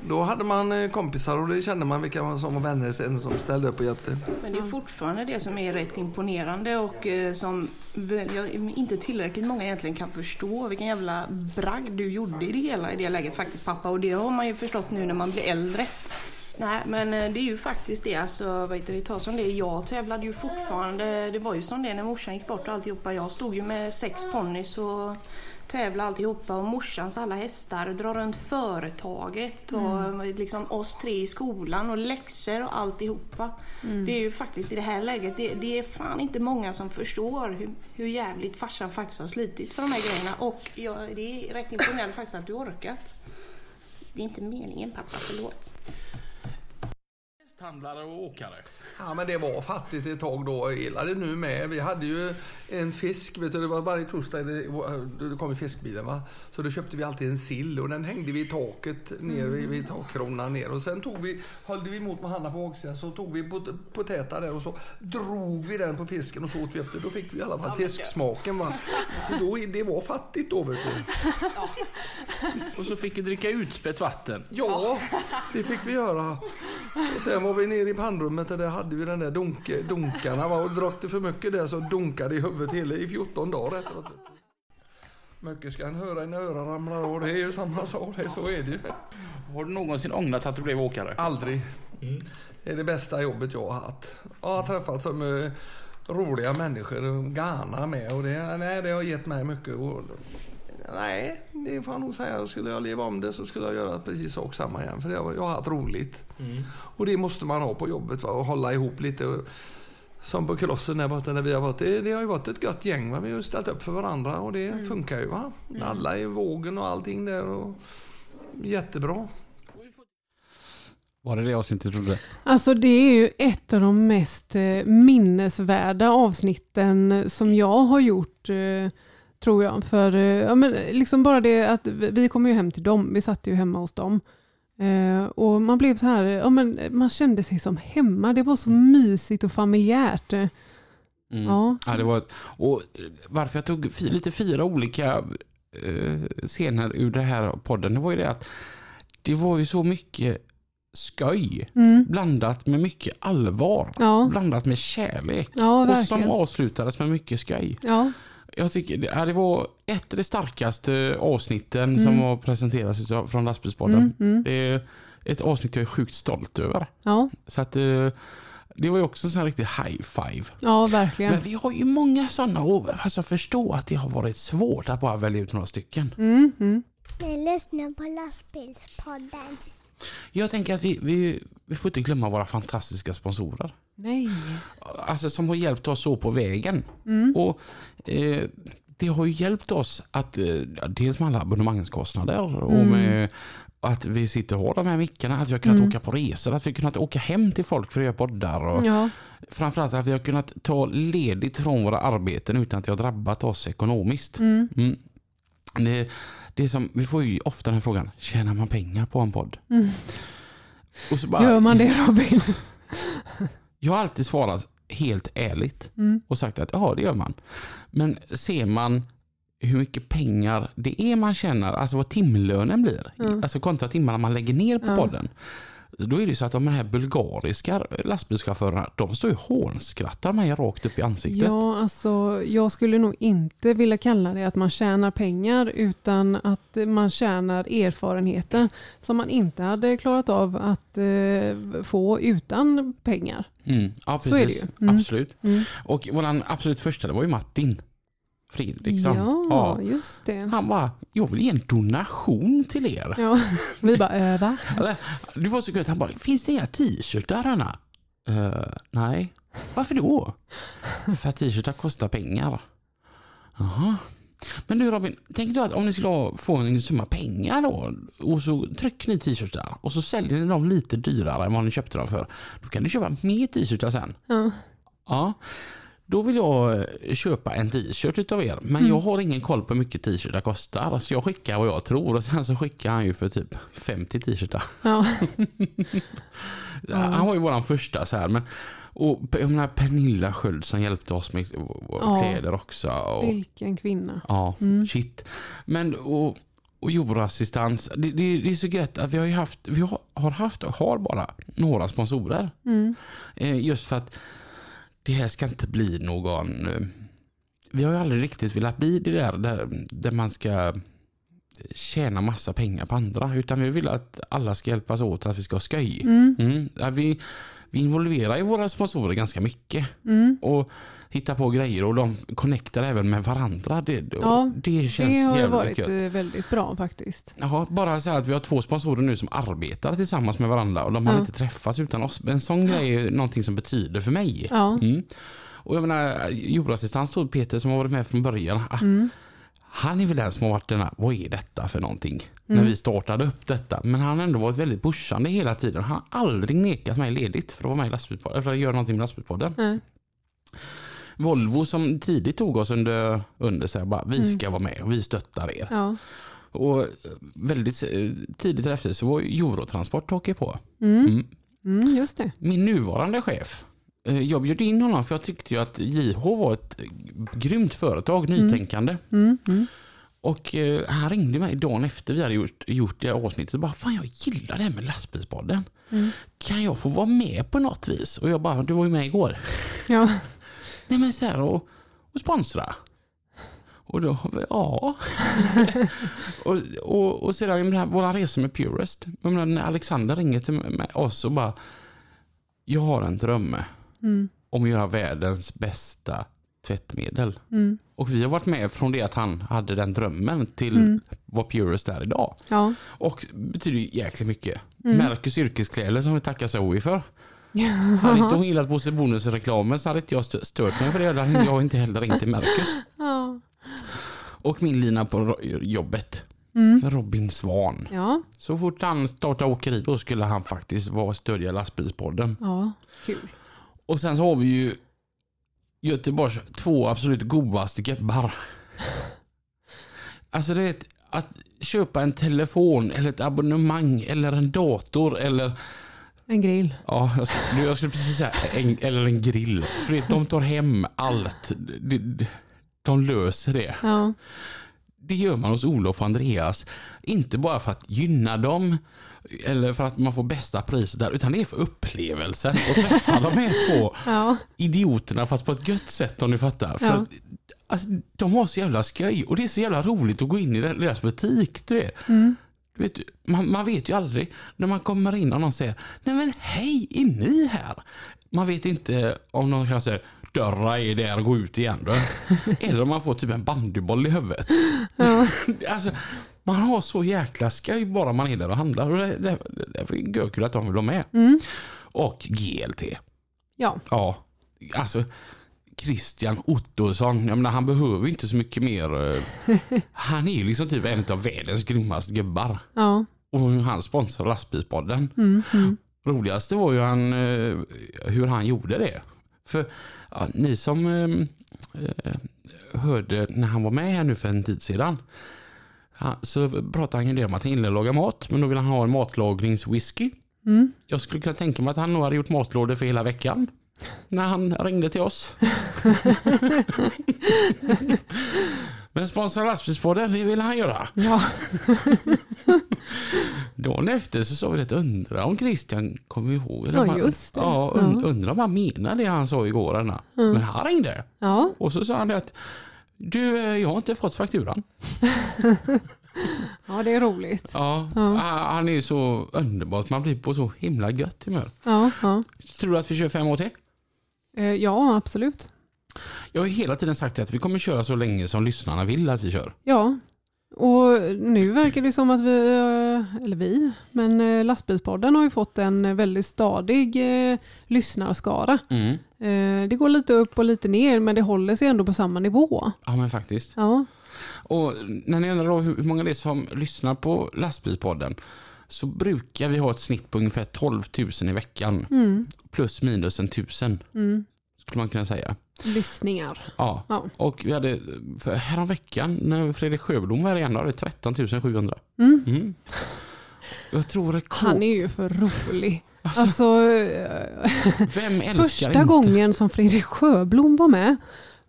då hade man eh, kompisar och det kände man vilka som var vänner sen som ställde upp och hjälpte. Men det är fortfarande det som är rätt imponerande och eh, som inte tillräckligt många egentligen kan förstå vilken jävla bragd du gjorde i det hela i det läget faktiskt pappa och det har man ju förstått nu när man blir äldre. Nej men eh, det är ju faktiskt det alltså, vad heter det, ta som det jag tävlade ju fortfarande, det var ju som det när morsan gick bort och alltihopa. Jag stod ju med sex ponnys och tävlade alltihopa och morsans alla hästar, dra runt företaget och Mm. liksom oss tre i skolan och läxor och alltihopa. Mm. Det är ju faktiskt i det här läget, det, det är fan inte många som förstår hur, hur jävligt farsan faktiskt har slitit för de här grejerna och ja, det är rätt imponerande faktiskt att du orkat. Det är inte meningen pappa, förlåt. Hästhandlare och åkare. Ja men det var fattigt ett tag då. Det nu med. Vi hade ju en fisk, vet du, det var varje torsdag det, det kom i fiskbilen va. Så då köpte vi alltid en sill och den hängde vi i taket ner vid, vid takkronan ner. Och sen tog vi, höll vi emot med handen på baksidan så tog vi pot- potäta där och så drog vi den på fisken och så åt vi upp det. Då fick vi i alla fall fisksmaken va. Så då, det var fattigt då vet du. Och så fick vi dricka utspätt vatten. Ja, det fick vi göra. Och sen var vi nere i pannrummet och där hade vi den där dunk, dunkarna. Va? Och drack det för mycket där så dunkade i huvudet hela i 14 dagar efteråt. Mycket ska en höra innan öronen ramlar av. Det är ju samma sak. Det, så är det ju. Har du någonsin ångrat att du blev åkare? Aldrig. Det är det bästa jobbet jag har haft. Jag har träffat så mycket roliga människor och Ghana med och det, nej, det har gett mig mycket. Och, nej, det får jag nog säga. Skulle jag leva om det så skulle jag göra precis sak samma igen. För det har, jag har haft roligt. Och det måste man ha på jobbet va? och hålla ihop lite. Som på krossen där borta där vi har varit. Det, det har ju varit ett gött gäng. Va? Vi har ställt upp för varandra och det funkar ju. Va? Alla i vågen och allting där. Och, jättebra. Var det det avsnittet du trodde? Alltså det är ju ett av de mest eh, minnesvärda avsnitten som jag har gjort, eh, tror jag. För eh, ja, men liksom bara det att vi kom ju hem till dem, vi satt ju hemma hos dem. Eh, och man blev så här, ja, men man kände sig som hemma, det var så mysigt och familjärt. Eh, Mm. Ja. Ja, det var ett, och varför jag tog lite fyra olika eh, scener ur det här podden, det var ju det att det var ju så mycket skoj Mm. blandat med mycket allvar. Ja. Blandat med kärlek. Ja, och som avslutades med mycket skoj. Ja. Jag tycker det, ja, det var ett av de starkaste avsnitten Mm. som har presenterats från Lastbilspodden. Mm, mm. Det är ett avsnitt jag är sjukt stolt över. Ja. Så att eh, det var ju också en sån här riktig high five. ja, verkligen. Men vi har ju många sådana och alltså förstå att det har varit svårt att bara välja ut några stycken. Mm, mm. Ni lyssnar på lastbilspodden. Jag tänker att vi, vi, vi får inte glömma våra fantastiska sponsorer. Nej. Alltså som har hjälpt oss så på vägen. Mm. Och eh, det har ju hjälpt oss att eh, dels med alla abonnemangskostnader och Mm. med att vi sitter och har de här mickarna, att vi har kunnat Mm. åka på resor, att vi har kunnat åka hem till folk för att göra poddar. Och Ja. Framförallt att vi har kunnat ta ledigt från våra arbeten utan att det har drabbat oss ekonomiskt. Mm. Mm. Det, det är som, vi får ju ofta den här frågan, tjänar man pengar på en podd? Mm. Gör man det Robin? Jag har alltid svarat helt ärligt Mm. och sagt att ja, det gör man. Men ser man hur mycket pengar det är man tjänar, alltså vad timlönen blir, Mm. alltså kontra timmarna man lägger ner på Ja. podden. Då är det så att de här bulgariska lastbilschaufförerna, de står ju hånskrattar mig rakt upp i ansiktet. Ja, alltså jag skulle nog inte vilja kalla det att man tjänar pengar utan att man tjänar erfarenheter som man inte hade klarat av att eh, få utan pengar. Mm, ja, Så är det precis. ju. Mm. Absolut. Mm. Och våran absolut första, det var ju Martin Fredriksson. Ja, just det. Han bara, jag vill ge en donation till er. Ja, vi bara, äh, va? Det var så gött, han bara, finns det inga t-shirtar Anna? Uh, nej. Varför då? För att t-shirtar kostar pengar. Jaha. Men du Robin, tänk du att om ni skulle få en summa pengar då och så trycker ni t-shirtar och så säljer ni dem lite dyrare än vad ni köpte dem för. Då kan ni köpa mer t-shirtar sen. Ja. Ja. Då vill jag eh, köpa en t-shirt utav er. Men Mm. jag har ingen koll på hur mycket t-shirtar kostar. Så jag skickar vad jag tror och sen så skickar han ju för typ 50 t-shirtar. Ja. Han var ju våran första så här. Men, och jag menar Pernilla Sköld som hjälpte oss med Ja. kläder också. Och, Vilken kvinna. Ja, Mm. shit. Men och, och jordassistans, det, det, det är så gött att vi har ju haft, vi har, har haft och har bara några sponsorer. Mm. Eh, just för att det här ska inte bli någon... Eh, vi har ju aldrig riktigt velat bli det där, där, där man ska tjäna massa pengar på andra. Utan vi vill att alla ska hjälpas åt att vi ska ha skoj. Mm. Ja, vi, vi involverar ju våra sponsorer ganska mycket. Mm. Och hittar på grejer och de connectar även med varandra. Det, Ja, det känns det har varit gött. eh, väldigt bra faktiskt. Jaha, bara så här att vi har två sponsorer nu som arbetar tillsammans med varandra och de har Ja. inte träffats utan oss. En sån grej är någonting som betyder för mig. Ja. Mm. Och jag menar, jordassistans Peter som har varit med från början. ah, Mm. Han är väl den som har varit den här, vad är detta för någonting? Mm. När vi startade upp detta. Men han har ändå varit väldigt pushande hela tiden. Han har aldrig nekat mig ledigt för att vara med i lastbilspodden, för att göra någonting med lastbilspodden. Nej. Volvo som tidigt tog oss under, under sig, bara, vi Mm. ska vara med och vi stöttar er. Ja. Och eh, väldigt eh, tidigt efter så var Eurotransport hakade på. Mm. Mm. Mm. Min nuvarande chef, jag bjöd in honom för jag tyckte ju att JH var ett eh, grymt företag, nytänkande. Mm. Mm. Och eh, han ringde mig dagen efter vi hade gjort, gjort det avsnittet och bara Fan jag gillar det här med lastbilspodden. Mm. Kan jag få vara med på något vis? Och jag bara, du var ju med igår. Ja. Nej men så här och, och sponsra. Och då, ja. och, och, och sedan här, våra resa med Purest. När Alexander ringer till med oss och bara Jag har en dröm Mm. om att göra världens bästa tvättmedel. Mm. Och vi har varit med från det att han hade den drömmen till Mm. vad Purest är idag. Ja. Och betyder ju jäkligt mycket. Mm. Mercus yrkeskläder som vi tackar Zoe för. Hade inte hon gillat Bosse Bonus-reklamen så hade inte jag stö- stört mig för det. Hade jag inte heller ringt till Mercus. Ja. Och min lina på jobbet. Mm. Robin Svan. Ja. Så fort han startade åkeri då skulle han faktiskt vara stödja lastbilspodden. Ja. Kul. Och sen så har vi ju Göteborgs två absolut godaste gebbar. Alltså det är ett, att köpa en telefon eller ett abonnemang eller en dator eller En grill. Ja, jag skulle, jag skulle precis säga en, eller en grill. För de tar hem allt. De, de, de löser det. Ja. Det gör man hos Olof och Andreas. Inte bara för att gynna dem eller för att man får bästa priset där, utan det är för upplevelsen. Och träffa de här två Ja. idioterna fast på ett gött sätt om ni fattar. För Ja. att, alltså, de har så jävla skoj och det är så jävla roligt att gå in i deras butik. Du vet. Mm. Du vet, man, man vet ju aldrig när man kommer in och någon säger Nej men hej, är ni här? Man vet inte om någon kan säga Dörra är där, gå ut igen då. Eller om man får typ en bandyboll i huvudet. Ja. Alltså, man har så jäkla skoj bara man är där och handlar. Och det, det, det är görkul att de vill vara med. Mm. Och GLT. Ja. Ja, alltså Christian Ottosson, jag menar, han behöver inte så mycket mer. eh, Han är liksom typ en av världens grymmaste gubbar. Ja. Och han sponsrar lastbilspodden. Mm. Mm. Roligaste var ju han, eh, hur han gjorde det. För ja, ni som eh, eh, hörde när han var med här nu för en tid sedan. Så pratade han om att han gillar att laga mat. Men då vill han ha en matlagningswhisky. Mm. Jag skulle kunna tänka mig att han nog hade gjort matlådor för hela veckan. När han ringde till oss. Men sponsra lastbilspodden, det vill han göra. Ja. Dagen efter så sa vi det, undra om Christian kommer ihåg. eller Ja, just det. Ja, und, Ja. undrar om han menar det han sa igår. Anna. Mm. Men han ringde. Ja. Och så sa han det att du, eh, jag har inte fått fakturan. Ja, det är roligt. Ja, Ja. Han är så underbart, man blir på så himla gött humör. Ja. Ja. Tror du att vi kör fem år till? Eh, ja, absolut. Jag har hela tiden sagt att vi kommer köra så länge som lyssnarna vill att vi kör. Ja. Och nu verkar det som att vi, eh, eller vi, men lastbilspodden har ju fått en väldigt stadig lyssnarskara. Mm. Eh, det går lite upp och lite ner men det håller sig ändå på samma nivå. Ja men faktiskt. Ja. Och när ni undrar hur många det är som lyssnar på lastbilspodden så brukar vi ha ett snitt på ungefär 12 000 i veckan. Mm. Plus minus en tusen Mm. skulle man kunna säga. lyssningar. Ja. Ja. Och vi hade, för häromveckan när Fredrik Sjöblom var igen, då hade vi 13 700. Mm. Mm. Jag tror rekord... Han är ju för rolig. Alltså, eh, Vem älskar första inte? gången som Fredrik Sjöblom var med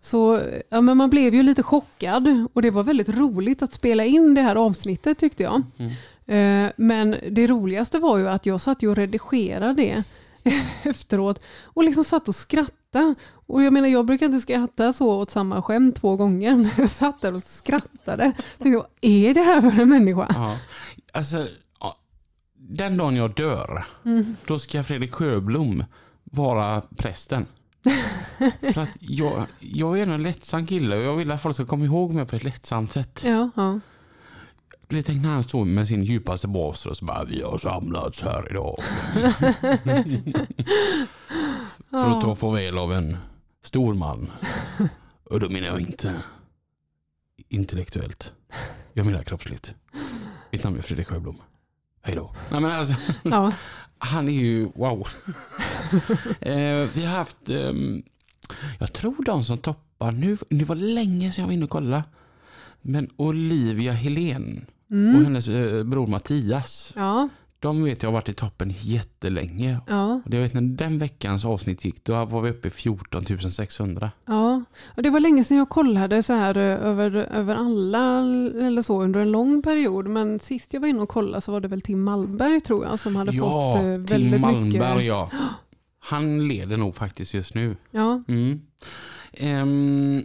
så ja, men man blev ju lite chockad och det var väldigt roligt att spela in det här avsnittet tyckte jag. Mm. Eh, Men det roligaste var ju att jag satt och redigerade det efteråt och liksom satt och skrattade. Och jag menar jag brukar inte skratta så åt samma skämt två gånger men jag satt där och skrattade. Tänkte, vad är det här för en människa? Ja. Alltså, den dagen jag dör, Mm. då ska Fredrik Sjöblom vara prästen. För att jag, jag är en lättsam kille och jag vill att folk ska komma ihåg mig på ett lättsamt sätt. Ja, ja. Du vet, när han stod med sin djupaste bas och så bara vi har samlats här idag. För att ta farväl av en stor man. Och då menar jag inte intellektuellt. Jag menar kroppsligt. Mitt namn är Fredrik Sjöblom. Hej då. Nej, men alltså, Ja. Han är ju wow. eh, vi har haft, ehm, jag tror de som toppar nu, det var länge sedan jag var inne och kollade. Men Olivia Helén Mm. och hennes eh, bror Mattias. Ja. De vet jag har varit i toppen jättelänge. Ja. Och jag vet när den veckans avsnitt gick, då var vi uppe i 14 600. Ja, och det var länge sedan jag kollade så här eh, över, över alla eller så under en lång period. Men sist jag var inne och kollade så var det väl Tim Malmberg tror jag som hade ja, fått eh, väldigt Tim Malmberg mycket. ja. Han leder nog faktiskt just nu. Ja. Mm. Ehm,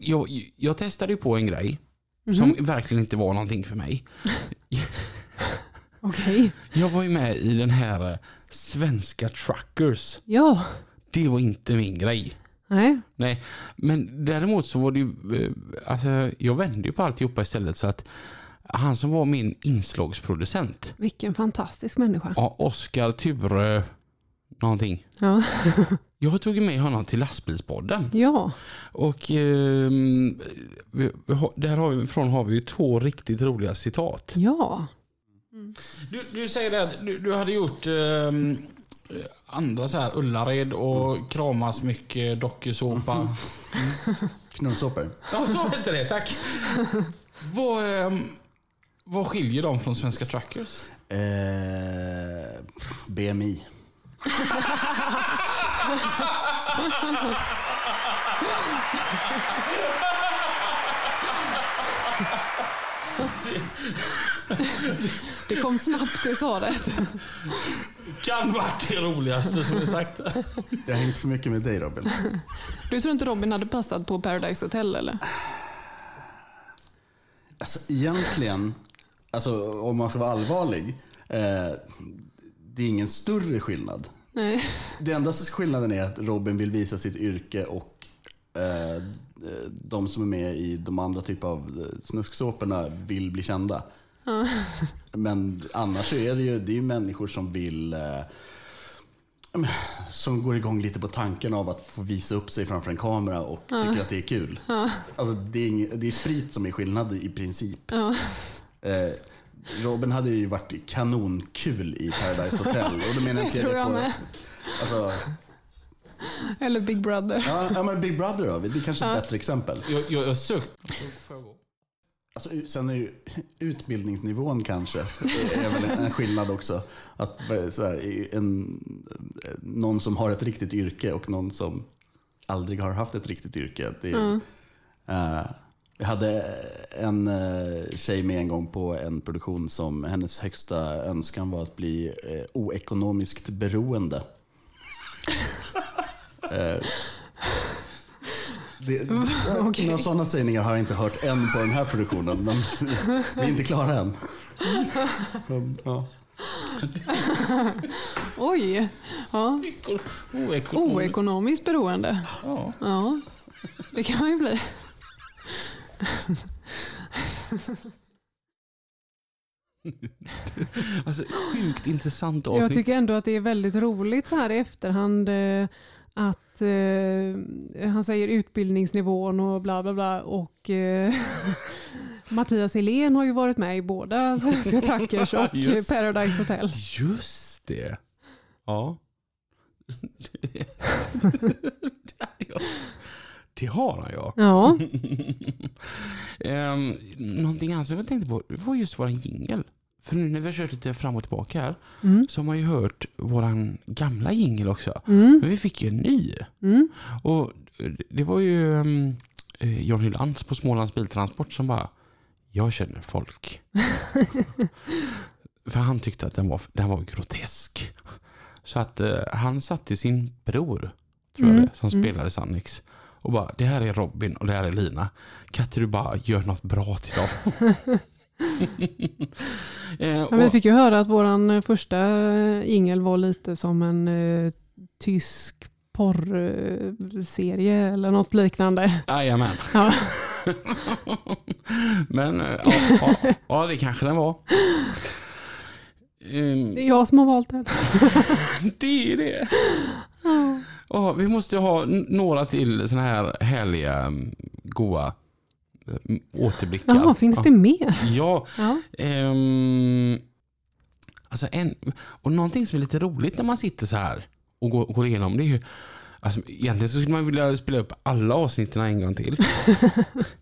jag, jag testade på en grej Mhm. som verkligen inte var någonting för mig. Okej. Jag var ju med i den här eh, Svenska Truckers. Ja. Det var inte min grej. Nej. Nej, men däremot så var det ju, eh, alltså jag vände ju på alltihopa istället så att han som var min inslagsproducent, Vilken fantastisk människa. ja, Oskar Ture någonting. Ja. Jag tog med honom till lastbilspodden. Ja. Och ehm, vi, vi har, där har vi, från har vi ju två riktigt roliga citat. Ja. Du, du säger att du, du hade gjort ehm, andra så här Ullared och kramas mycket dokusåpa. Knullsåpor. Ja, så hette det. Tack. vad, ehm, vad skiljer dem från Svenska Truckers? Eh, BMI. Det kom snabbt det svaret. Kan varit det roligaste som är sagt. Jag har hängt för mycket med dig Robin. Du tror inte Robin hade passat på Paradise Hotel eller? Alltså egentligen, alltså, om man ska vara allvarlig, eh, det är ingen större skillnad. Nej. Det enda skillnaden är att Robin vill visa sitt yrke och eh, de som är med i de andra typer av eh, snusksåporna vill bli kända. Men annars så är det ju, det är människor som vill eh, som går igång lite på tanken av att få visa upp sig framför en kamera och Ja. tycker att det är kul. Ja. Alltså det är, ing- det är sprit som är skillnad i princip. Ja. Eh, Robin hade ju varit kanonkul i Paradise Hotel. Och då menar Det inte jag på... med. Alltså, Eller Big Brother. ja, ja, men Big Brother då, det är kanske ett Ja. bättre exempel. Jag, jag, jag sökt... Alltså, sen är ju utbildningsnivån kanske är väl en skillnad också. Att så här, en, någon som har ett riktigt yrke och någon som aldrig har haft ett riktigt yrke. Det, Mm. eh, jag hade en uh, tjej med en gång på en produktion som hennes högsta önskan var att bli uh, oekonomiskt beroende. Det, Okej. Några sådana sägningar har jag inte hört än på den här produktionen, men vi är inte klara än. Ja. Oj. Ja. Oekonomiskt. Oekonomiskt beroende. Ja. Ja. Det kan man ju bli. Alltså, sjukt intressant avsnitt. Jag tycker ändå att det är väldigt roligt så här i efterhand eh, att eh, han säger utbildningsnivån och bla bla bla och eh, Mattias Helén har ju varit med i båda Svenska Trackers och Just. Paradise Hotel. Just det. Ja. Det har han ja. Ja. um, någonting annat som jag tänkte på var just våran jingel. För nu när vi har kört lite fram och tillbaka här Mm. så har man ju hört våran gamla jingel också. Mm. Men vi fick ju en ny. Mm. Och det var ju um, John Hylands på Smålands Biltransport som bara Jag känner folk. För han tyckte att den var, den var grotesk. Så att eh, han satte sin bror, tror jag Mm, det, som mm. spelade Sannix. Och bara, det här är Robin och det här är Lina. Kan inte du bara göra något bra till dem? eh, Ja, vi och, fick ju höra att våran eh, första ingel var lite som en eh, tysk porrserie eller något liknande. Jajamän. Ja. Men eh, ja, ja, ja, det kanske den var. Ehm, Det är jag som har valt den. det är det. Ja. Ja, vi måste ha några till såna här härliga, mm, goa återblickar. Jaha, finns det mer? Ja. Ja. ehm, alltså en, och någonting som är lite roligt när man sitter så här och går, går igenom det är ju Alltså, egentligen så skulle man vilja spela upp alla avsnitten en gång till.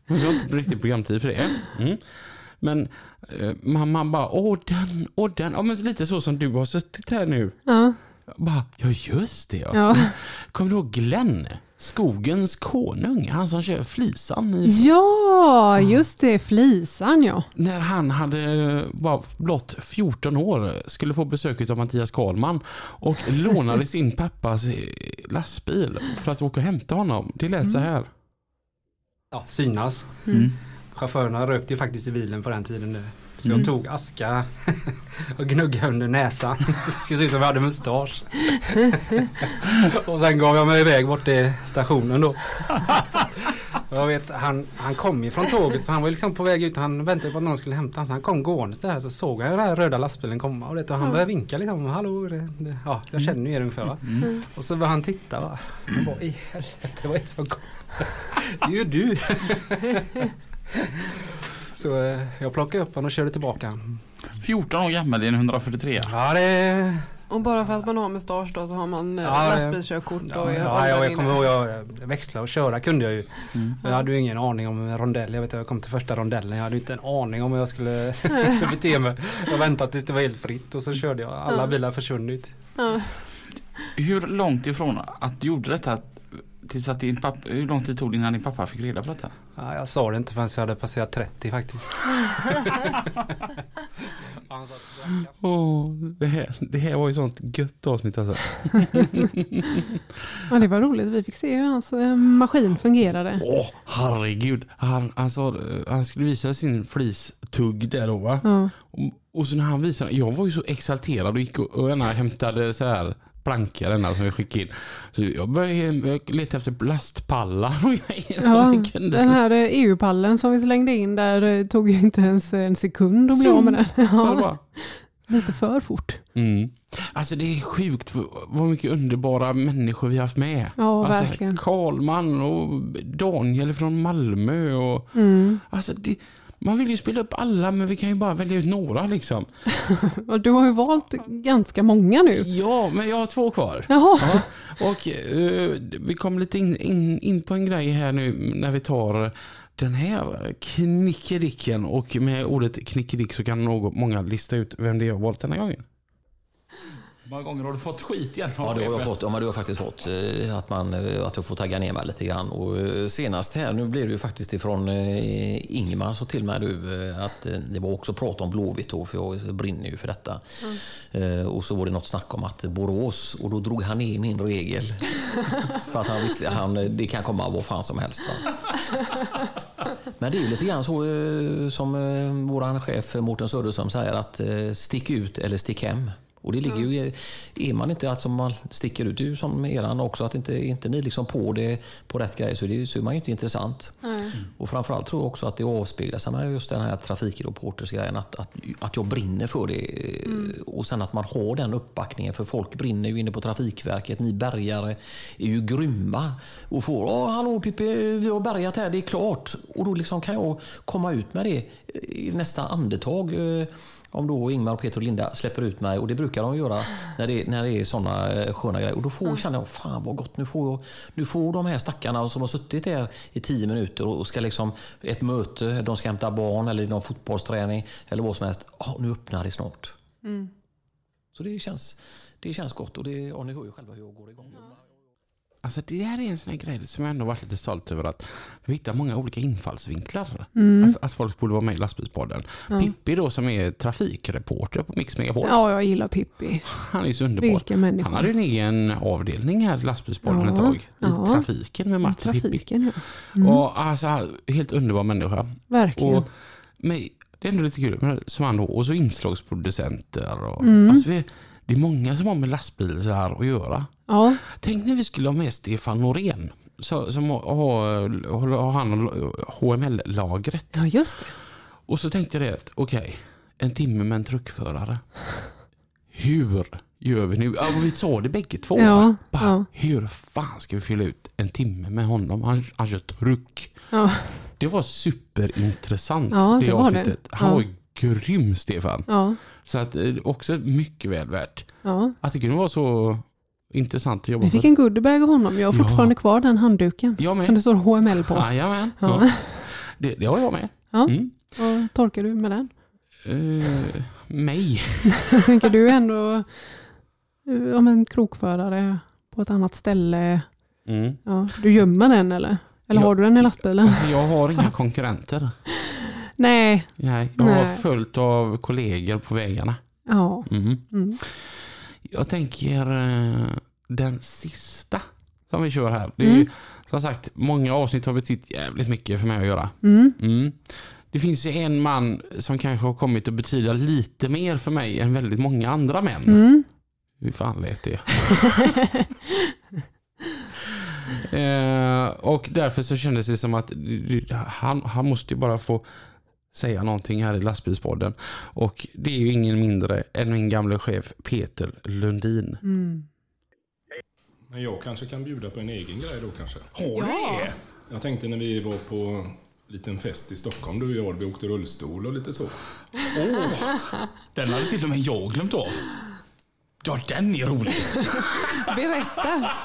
Men vi har inte riktigt programtid för det. Mm. Men eh, man, man bara, åh den, åh den. Ja, men lite så som du har suttit här nu. Ja. Bara, ja just det ja. Ja. Kommer du ihåg Glenn? Skogens konung, han som kör flisan. I, Ja, just det. Flisan ja. När han hade bara blott 14 år skulle få besök av Mattias Karlman och lånade sin pappas eh, lastbil för att åka och hämta honom. Det lät så här. Ja, synas. Mm. Chaufförerna rökte ju faktiskt i bilen på den tiden nu. Så Mm. jag tog aska och gnuggade under näsan. Det skulle se ut som jag hade mustasch. och sen gav jag mig iväg bort till stationen då. Jag vet, han, han kom ju från tåget så han var liksom på väg ut. Han väntade på att någon skulle hämta honom. Så han kom gåendes där så såg jag den här röda lastbilen komma. Och, det, och han Ja. började vinka liksom. Hallå, det, det, ja, jag känner ju er ungefär va. Mm. Och så började han titta va. Bara, i helvete vad är det som kom? Det är ju du. Så eh, jag plockade upp honom och körde tillbaka. 14 år gammal i en 143. Ja det... Och bara för att man har mustasch då så har man eh, Ja, lastbilskörkort Ja, ja, jag, jag kommer ihåg jag växla och köra kunde jag ju. Mm. Jag hade ju ingen aning om rondell. Jag vet att jag kom till första rondellen. Jag hade inte en aning om hur jag skulle bete mig. Jag väntade tills det var helt fritt och så körde jag. Alla Ja. bilar försvunnit. Ja. Hur långt ifrån att du gjorde detta tills att din pappa, hur lång tid tog det innan din pappa fick reda på detta? Ja, jag sa det inte förrän jag hade passerat 30 faktiskt. Åh, det, här, det här var ju sånt gött avsnitt alltså. Ja, det var roligt. Vi fick se hur hans eh, maskin fungerade. Åh, herregud. Han, han, sa, han skulle visa sin flistugg där då va? Ja. Och, och så när han visade, jag var ju så exalterad och gick och, och hämtade så här plankor denna som vi skickade in. Så jag började leta efter lastpallar och grejer. Ja, kunde den här eh, EU-pallen som vi slängde in där eh, tog ju inte ens en sekund att bli av med den. Var. Lite för fort. Mm. Alltså det är sjukt vad mycket underbara människor vi har haft med. Ja, alltså, verkligen. Karlman och Daniel från Malmö. Och, Mm. alltså det, man vill ju spela upp alla men vi kan ju bara välja ut några liksom. Och du har ju valt ganska många nu. Ja, men jag har två kvar. Jaha. Ja, och eh, vi kom lite in, in, in på en grej här nu när vi tar den här knickedicken och med ordet knickedick så kan någon, många lista ut vem det är jag har valt denna gången. Hur många gånger har du fått skit igen Ja, det har jag fått. Ja, men du har faktiskt fått eh, att, man, eh, att jag får tagga ner mig lite grann. Och eh, senast här, nu blir det ju faktiskt ifrån Ingmar så till mig du att det var också prat om Blåvitt då, för jag brinner ju för detta. Eh, Och så var det något snack om att Borås och då drog han ner min regel. för att han visste han, det kan komma vad fan som helst. Va? Men det är ju lite grann så som vår chef Mårten Söderström säger att stick ut eller stick hem. Och det ligger ju, i- är man inte att som man sticker ut, det är ju som eran också, att inte, inte ni liksom på det på rätt grej så, det, så är man ju inte intressant. Nej. Och framförallt tror jag också att det avspeglar sig med just den här trafikreportersgrejen, att, att, att jag brinner för det. Mm. Och sen att man har den uppbackningen, för folk brinner ju inne på Trafikverket. Ni bärgare är ju grymma och får Åh, hallå Pippi, vi har bärgat här, det är klart. Och då liksom kan jag komma ut med det i nästa andetag. Om då Ingmar, Peter och Linda släpper ut mig och det brukar de göra när det, när det är såna eh, sköna grejer. Och då får, känner jag, fan vad gott, nu får, jag, nu får de här stackarna som har suttit där i tio minuter och ska liksom ett möte, de ska hämta barn eller någon fotbollsträning eller vad som helst. Ja, nu öppnar det snart. Mm. Så det känns, det känns gott och, det, och ni hör ju själva hur jag går igång. Alltså det här är en sån här grej som jag ändå varit lite stolt över att vi hittar många olika infallsvinklar. Mm. Att, att folk borde vara med i lastbilspodden. Ja. Pippi då som är trafikreporter på Mix Megapol. Ja, jag gillar Pippi. Han är så underbar. Vilken människa. Han hade en egen avdelning här i lastbilspodden Ja, ett tag. I ja. trafiken med Mats Pippi. Ja. Mm. Och alltså, helt underbar människa. Verkligen. Och, men det är ändå lite kul som han då. Och så inslagsproducenter. Och, Mm. alltså, vi, det är många som har med lastbil så här att göra. Ja. Tänk när vi skulle ha med Stefan Norén. Som har, har, har han HML-lagret. Ja, just det. Och så tänkte jag det, okej, en timme med en truckförare. Hur gör vi nu? Ja, vi sa det bägge två. Ja, Bara, ja. Hur fan ska vi fylla ut en timme med honom? Han, han kör truck. Ja. Det var superintressant Ja, det det. avsnittet. Han var grym Stefan. Ja. Så att, eh, också mycket väl värt. Ja. Att det kunde vara så intressant att jobba Vi fick för. en goodiebag av honom. Jag har Ja. fortfarande kvar den handduken. Jag med. Som det står HML på. Jajamän. Ja. Ja. Det, det har jag med. Ja. Mm. Vad torkar du med den? Eh, mig. Jag tänker du ändå eh, om en krokförare på ett annat ställe. Mm. Ja, du gömmer den eller? Eller Ja. har du den i lastbilen? Jag har inga konkurrenter. Nej. Nej, jag har Nej. följt av kollegor på vägarna. Ja. Mm. Mm. Jag tänker eh, den sista som vi kör här. Det är, Mm. ju, Som sagt, många avsnitt har betytt jävligt mycket för mig att göra. Mm. Mm. Det finns ju en man som kanske har kommit att betyda lite mer för mig än väldigt många andra män. Mm. Hur fan lät det? eh, och därför så kändes det som att han, han måste ju bara få säga någonting här i lastbilspodden. Och det är ju ingen mindre än min gamla chef Peter Lundin. Mm. Men jag kanske kan bjuda på en egen grej då kanske. Har du Ja. det? Jag tänkte när vi var på en liten fest i Stockholm, du och jag, vi åkte rullstol och lite så. Åh, den hade till och med jag glömt av. Ja, den är rolig. Berätta.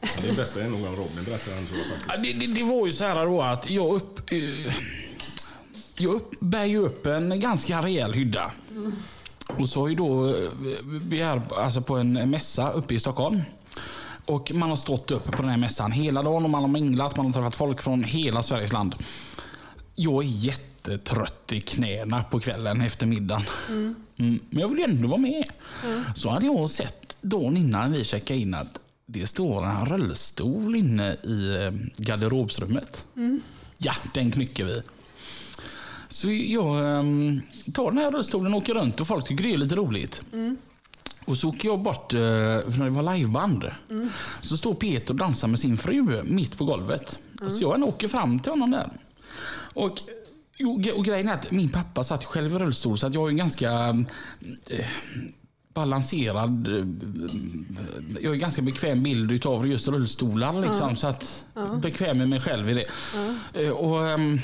Ja, det bästa är nog om Robin berättar faktiskt. Ja, Det, det, det var ju så här då att jag upp... eh, Jag upp, bär ju upp en ganska rejäl hydda. Och så är ju då, eh, vi är alltså på en mässa uppe i Stockholm. Och man har stått uppe på den här mässan hela dagen och man har minglat, man har träffat folk från hela Sveriges land. Jag är jättetrött i knäna på kvällen efter middagen. Mm. Mm, men jag vill ju ändå vara med. Mm. Så hade jag sett dagen innan vi checkade in att det står en rullstol inne i eh, garderobsrummet. Mm. Ja, den knycker vi. Så jag ehm, tar den här rullstolen och åker runt och folk tycker det är lite roligt. Mm. Och så åker jag bort, eh, för när det var liveband, Mm. så står Peter och dansar med sin fru mitt på golvet. Mm. Så jag åker fram till honom där. Och, och, och grejen är att min pappa satt själv i rullstol så att jag en ganska eh, balanserad, eh, jag har en ganska bekväm bild utav just rullstolar. Liksom, Ja. Så att Ja. bekväm med mig själv i det. Ja. Eh, Och, ehm,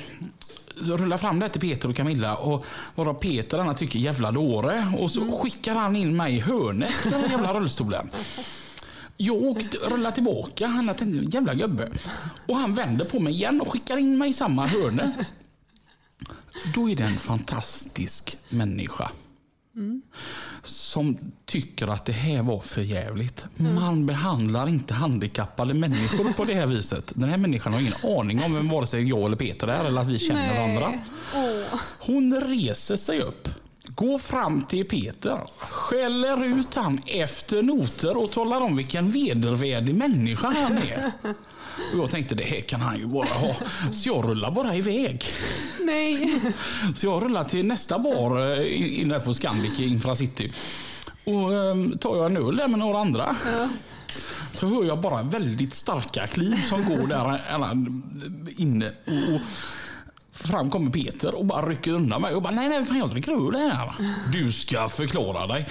så rullar fram det till Peter och Camilla och varav Peter denna tycker jävla dåre och så skickar han in mig i hörnet med den jävla rullstolen. Jag åkte, rullar tillbaka, han har tänkt jävla gubbe. Och han vänder på mig igen och skickar in mig i samma hörne. Då är det en fantastisk människa Mm. som tycker att det här var för jävligt. Man behandlar inte handikappade människor på det här viset. Den här människan har ingen aning om vem vare sig jag eller Peter är eller att vi känner Nej. varandra. Åh. Hon reser sig upp, går fram till Peter, skäller ut han efter noter och talar om vilken vedervärdig människa han är. Och jag tänkte det här kan han ju bara ha. Så jag rullar bara iväg. Nej. Så jag rullar till nästa bar eh, in- inne på Scandic i Infracity. Och um, tar jag en öl där med några andra. Så hör jag bara väldigt starka kliv som går där alla, inne. Och, och fram kommer Peter och bara rycker undan mig och bara nej nej fan jag dricker öl här. Du ska förklara dig.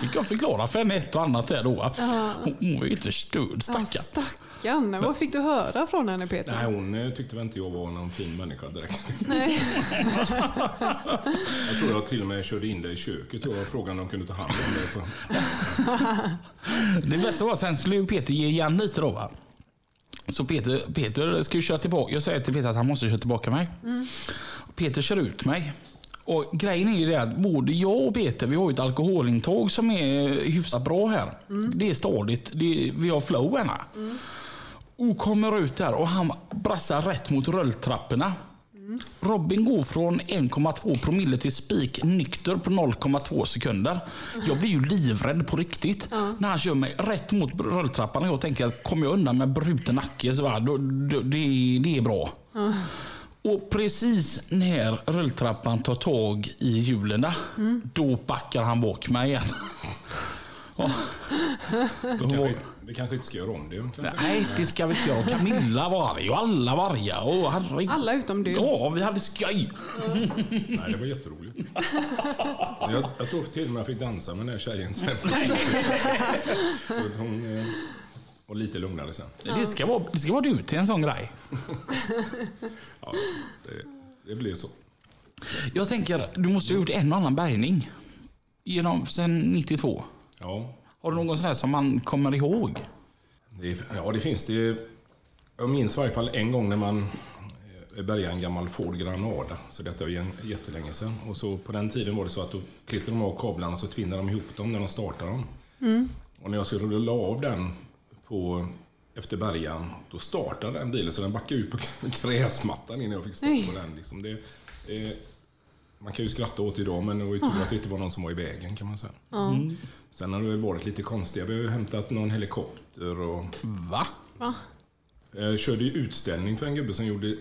Fick jag förklara för henne ett och annat där då. Ja. Hon, hon var ju lite störd stackarn. Stackarn. Vad fick du höra från henne Peter? Nej, hon eh, tyckte väl inte jag var någon fin människa direkt. Nej. Jag tror jag till och med körde in det i köket och frågade om de kunde ta hand om det. Det bästa var sen skulle Peter ge igen lite då va. Så Peter, Peter ska ju köra tillbaka. Jag säger till Peter att han måste köra tillbaka mig. Mm. Peter kör ut mig. Och grejen är ju det att både jag och Peter vi har ju ett alkoholintag som är hyfsat bra här. Det är stadigt. Det är, vi har flow här. Och kommer ut där och han brassar rätt mot rulltrapporna. Robin går från 1,2 promille till spik nykter på 0,2 sekunder. Jag blir ju livrädd på riktigt. När han kör mig rätt mot rulltrappan jag tänker att kommer jag undan med bruten nacke så va, då, då, det, det är bra. Ja. Och precis när rulltrappan tar tag i hjulen, då backar han bak mig igen. Ja. Vi kanske, vi kanske inte ska göra om det. Kanske. Nej, det ska vi inte göra. Camilla var arg och alla var arga. Herregud. Alla utom du. Ja, vi hade skoj. Nej, det var jätteroligt. Jag, jag tror till och med jag fick dansa med den här tjejen sen. Så att hon var lite lugnare sen. Det ska vara, det ska vara du till en sån grej. Ja, det, det blev så. Jag tänker, du måste ha gjort en och annan bärgning. Genom, sen 92. Ja. Har du någon sån här som man kommer ihåg? Det, ja, det finns det. Jag minns i varje fall en gång när man eh, bärgade en gammal Ford Granada. Så detta är ju en- jättelänge sedan. Och så på den tiden var det så att då klippte de av kablarna och så tvinnade de ihop dem när de startade dem. Mm. Och när jag skulle rulla av den på, efter bärgaren, då startade den bilen så den backade ut på gräsmattan innan jag fick stopp på den. Liksom det, eh, man kan ju skratta åt idag, men det var ju tur att det inte var någon som var i vägen kan man säga. Mm. Sen har det varit lite konstiga. Vi har ju hämtat någon helikopter och... Va? Va? Jag körde ju utställning för en gubbe som gjorde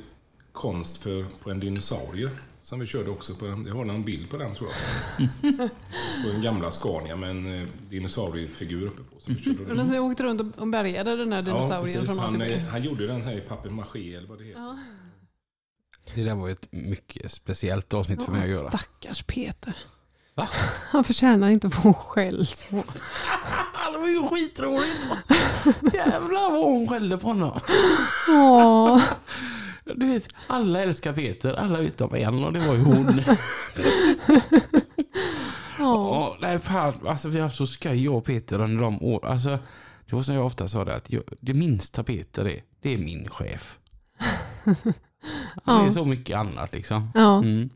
konst för, på en dinosaurie. Som vi körde också på den. Jag har någon bild på den tror jag. på en gamla Scania med en eh, dinosauriefigur uppe på. Som vi körde Och den åkte runt och- bärgade den här Ja, dinosaurien precis. från A Han, eh, han gjorde den så här i papier-maché eller vad det heter. Ja. Det där var ju ett mycket speciellt avsnitt för mig att göra. Stackars Peter. Va? Han förtjänar inte att få skäll så. Det var ju skitroligt. Jävlar vad hon skällde på honom. Åh. Du vet, alla älskar Peter, alla utom en och det var ju hon. Ja, nej fan, alltså vi har haft så skoj jag och Peter under de år. Alltså, det var som jag ofta sa det, att jag, det minsta Peter är, det är min chef. Han är så mycket annat liksom. Ja. Mm.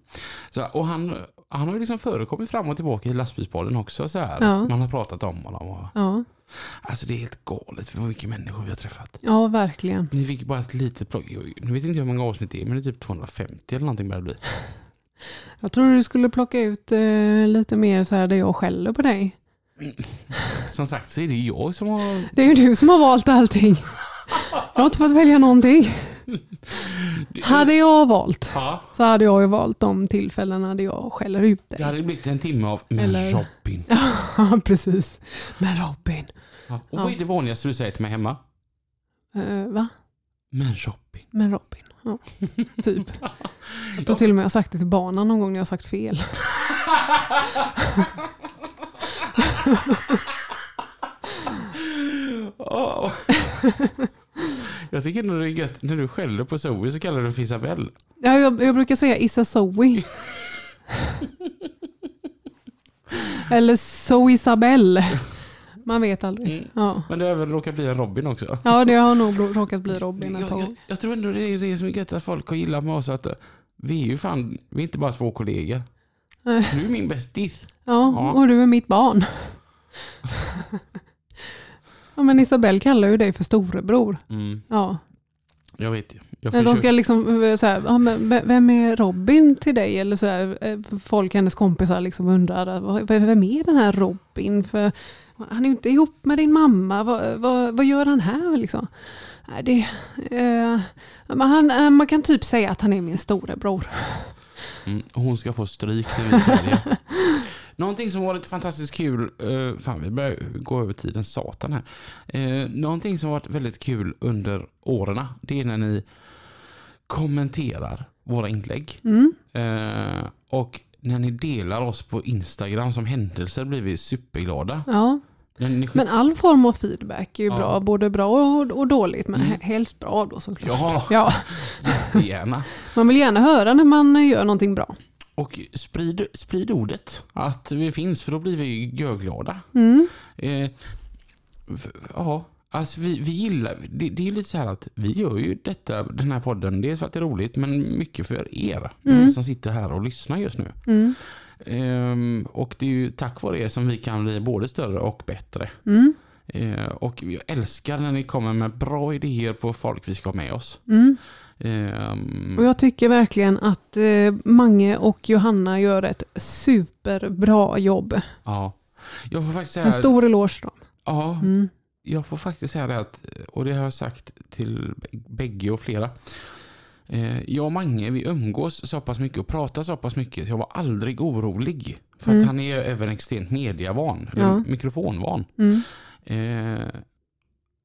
Så, och han, han har liksom förekommit fram och tillbaka i lastbilspodden också. Så här. Ja. Man har pratat om honom. Och, Ja. Alltså det är helt galet för mycket människor vi har träffat. ja, verkligen. Ni fick bara ett litet plock. Nu vet inte hur många avsnitt det är, men det är typ 250 eller någonting börjar det bli. Jag tror du skulle plocka ut eh, lite mer så här där jag skäller på dig. Som sagt så är det ju jag som har... Det är ju du som har valt allting. Jag har inte fått välja någonting. Hade jag valt Ja. så hade jag ju valt de tillfällena där jag skäller ut dig. Det hade blivit en timme av Men Eller- Robin. Ja, precis. Men Robin. Ja. Och vad är det vanligaste du säger till mig hemma? Eh, va? Men Robin. Men Robin. Ja, typ. Jag tror till och med jag sagt det till barnen någon gång när jag har sagt fel. Ja. Jag tycker ändå det är gött när du skäller på Zoe så kallar du för Isabelle. Ja, jag, jag brukar säga Issa Zoe. Eller So Isabelle. Man vet aldrig. Ja. Men det har även råkat bli en Robin också. ja, det har nog råkat bli Robin ett Jag, par jag, gånger. jag tror ändå det är det som är gött att folk har gillat med oss. Att eh, vi är ju fan, vi är inte bara två kollegor. Nej. Du är min bästis. Ja, och du är mitt barn. Ja, men Isabelle kallar ju dig för storebror. Mm. Ja. Jag vet ju. Jag När de ska liksom, eh, så här, ja, men ve- vem är Robin till dig? Eller så här, eh, folk, hennes kompisar liksom undrar, vad- vem är den här Robin? För han är ju inte ihop med din mamma, vad, vad, vad gör han här? Liksom? Det, eh, han, eh, man kan typ säga att han är min storebror. Mm, hon ska få stryk när vi. Någonting som var lite fantastiskt kul, uh, fan vi börjar gå över tiden satan här. Uh, någonting som varit väldigt kul under åren, det är när ni kommenterar våra inlägg. Mm. Eh, och när ni delar oss på Instagram som händelser blir vi superglada. Ja. Men all form av feedback är ju Ja. bra, både bra och, dåligt, men Mm. he- helst bra då såklart. Ja, Ja. jättegärna. Man vill gärna höra när man gör någonting bra. Och sprid, sprid ordet att vi finns för då blir vi görglada. Mm. Eh, ja, alltså vi, vi gillar, det, det är lite så här att vi gör ju detta, den här podden, dels för att det är roligt men mycket för er, Mm. som sitter här och lyssnar just nu. Mm. Ehm, och det är ju tack vare er som vi kan bli både större och bättre. Mm. Eh, och jag älskar när ni kommer med bra idéer på folk vi ska ha med oss. Ehm, Och jag tycker verkligen att eh, Mange och Johanna gör ett superbra jobb. ja. Jag får faktiskt säga... En stor eloge till dem. Ja, Mm. Jag får faktiskt säga det att, och det har jag sagt till bägge och flera. Eh, jag och Mange, vi umgås så pass mycket och pratar så pass mycket så jag var aldrig orolig. För Mm. att han är även extremt mediavan, Ja. mikrofonvan. Mm. Eh,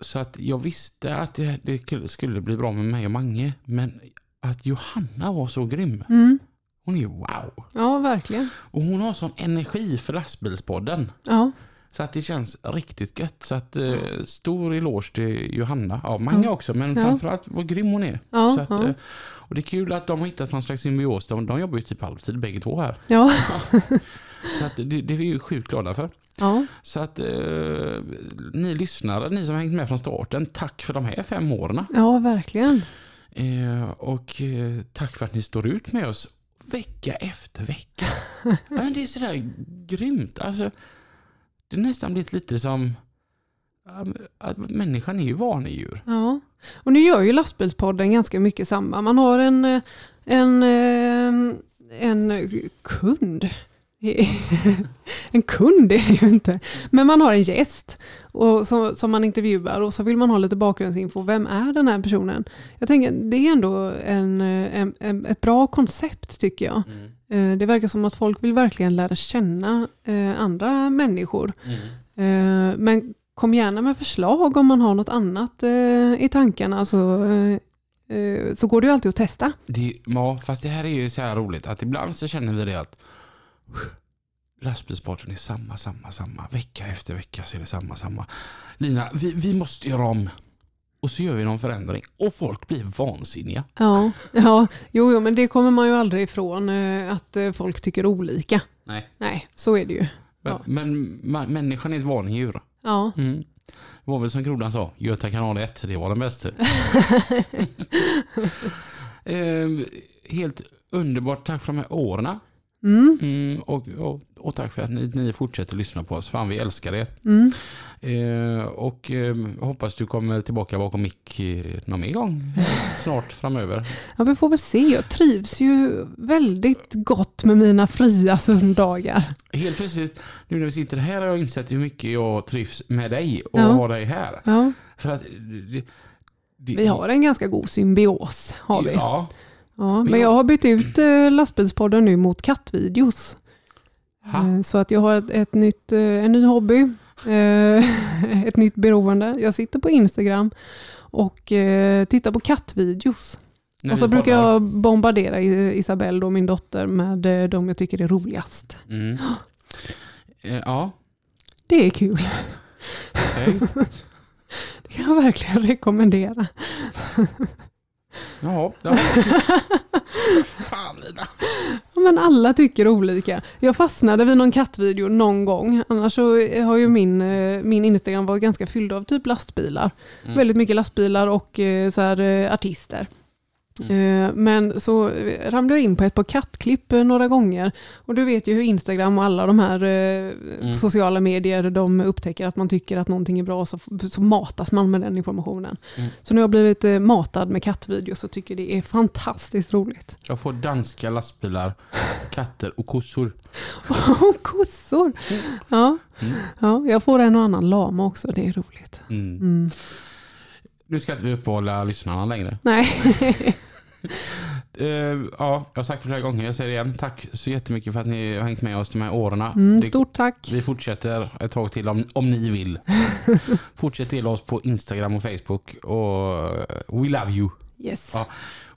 så att jag visste att det, det skulle bli bra med mig och Mange. Men att Johanna var så grym. Mm. Hon är wow. Ja, verkligen. Och hon har sån energi för lastbilspodden. Ja. Så att det känns riktigt gött. Så att eh, stor eloge till Johanna. Ja, Mange Ja. också, men Ja. framförallt vad grym hon är. Ja, så att, ja. eh, och det är kul att de har hittat någon slags symbios. De, de jobbar ju typ halvtid bägge två här. Ja. så att det, det är vi ju sjukt glada för. Ja. Så att eh, ni lyssnare, ni som har hängt med från starten, tack för de här fem åren. ja, verkligen. Eh, och eh, tack för att ni står ut med oss vecka efter vecka. men det är sådär grymt. Alltså, det är nästan blivit lite som att människan är ju vanedjur. Ja, och nu gör ju lastbilspodden ganska mycket samma. Man har en, eh, en, eh, en kund. En kund är det ju inte. Men man har en gäst och som, som man intervjuar och så vill man ha lite bakgrundsinfo. Vem är den här personen? Jag tänker, det är ändå en, eh, en, en, ett bra koncept tycker jag. Eh, Eh, det verkar som att folk vill verkligen lära känna eh, andra människor. Mm. Men kom gärna med förslag om man har något annat i tankarna. Så, så går det ju alltid att testa. Det, ja, fast det här är ju så här roligt att ibland så känner vi det att lastbilsporten är samma, samma, samma. Vecka efter vecka så är det samma, samma. Lina, vi, vi måste göra om. Och så gör vi någon förändring och folk blir vansinniga. Ja, ja jo, jo, men det kommer man ju aldrig ifrån eh, att eh, folk tycker olika. Nej. Nej, så är det ju. Men, Ja. men ma- människan är ett vanedjur. Ja. Mm. Det var väl som Grodan sa, Göta kanal 1, det var den bästa. eh, helt underbart, tack för de här åren. Mm. Mm, och, och, och tack för att ni, ni fortsätter lyssna på oss. Fan, vi älskar er. Mm. Eh, och eh, hoppas du kommer tillbaka bakom mick eh, någon mer gång snart framöver. Ja, vi får väl se. Jag trivs ju väldigt gott med mina fria söndagar. Helt plötsligt, nu när vi sitter här har jag insett hur mycket jag trivs med dig och Ja. ha dig här. Ja. För att det, det, Vi har en ganska god symbios. Har vi. Ja. Ja, men jag har bytt ut eh, lastbilspodden nu mot kattvideos. Ha. Eh, Så att jag har ett, ett nytt, eh, en ny hobby, ett nytt beroende. Jag sitter på Instagram och tittar på kattvideos. När och så brukar poddar. jag bombardera Isabelle, då, min dotter, med de jag tycker är roligast. Mm. Ja, Det är kul. okej. Det kan jag verkligen rekommendera. Ja, ja. Fan Lina. Ja, Men alla tycker olika. Jag fastnade vid någon kattvideo någon gång. Annars så har ju min, eh, min Instagram varit ganska fylld av typ lastbilar. Mm. Väldigt mycket lastbilar och eh, så här, eh, artister. Eh, Men så eh, ramlade jag in på ett par kattklipp eh, några gånger. Och du vet ju hur Instagram och alla de här Mm. sociala medier, de upptäcker att man tycker att någonting är bra så, så matas man med den informationen. Mm. Så nu har jag blivit matad med kattvideos och tycker det är fantastiskt roligt. Jag får danska lastbilar, katter och kossor. Och kossor! Ja. Mm. ja, jag får en och annan lama också, det är roligt. Nu ska inte vi uppehålla lyssnarna längre. Nej. Eh, ja, jag har sagt det flera gånger, jag säger det igen. Tack så jättemycket för att ni har hängt med oss de här åren. Mm, stort tack. Vi fortsätter ett tag till om, om ni vill. Fortsätt dela oss på Instagram och Facebook. Och eh, we love you. Yes. Ja.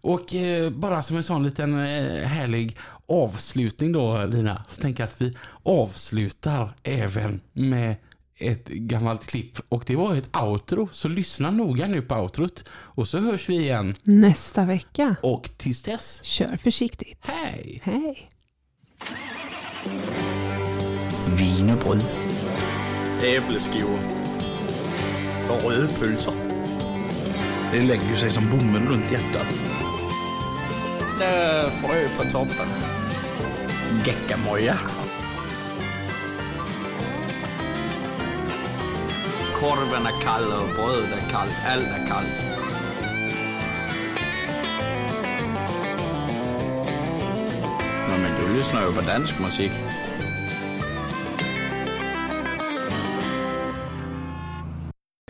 Och eh, bara som en sån liten eh, härlig avslutning då Lina. Så tänker jag att vi avslutar även med ett gammalt klipp och det var ett outro. Så lyssna noga nu på outrot. Och så hörs vi igen. Nästa vecka. Och tills dess. Kör försiktigt. Hej! Hej. Wienerbrød. Æbleskiver. Og røde pølser. Det lägger sig som bomull runt hjärtat. Frø på toppen. Geckamoja. Korven är kall och brödet är kallt. Allt är kallt. Nå, men du lyssnar ju på dansk musik.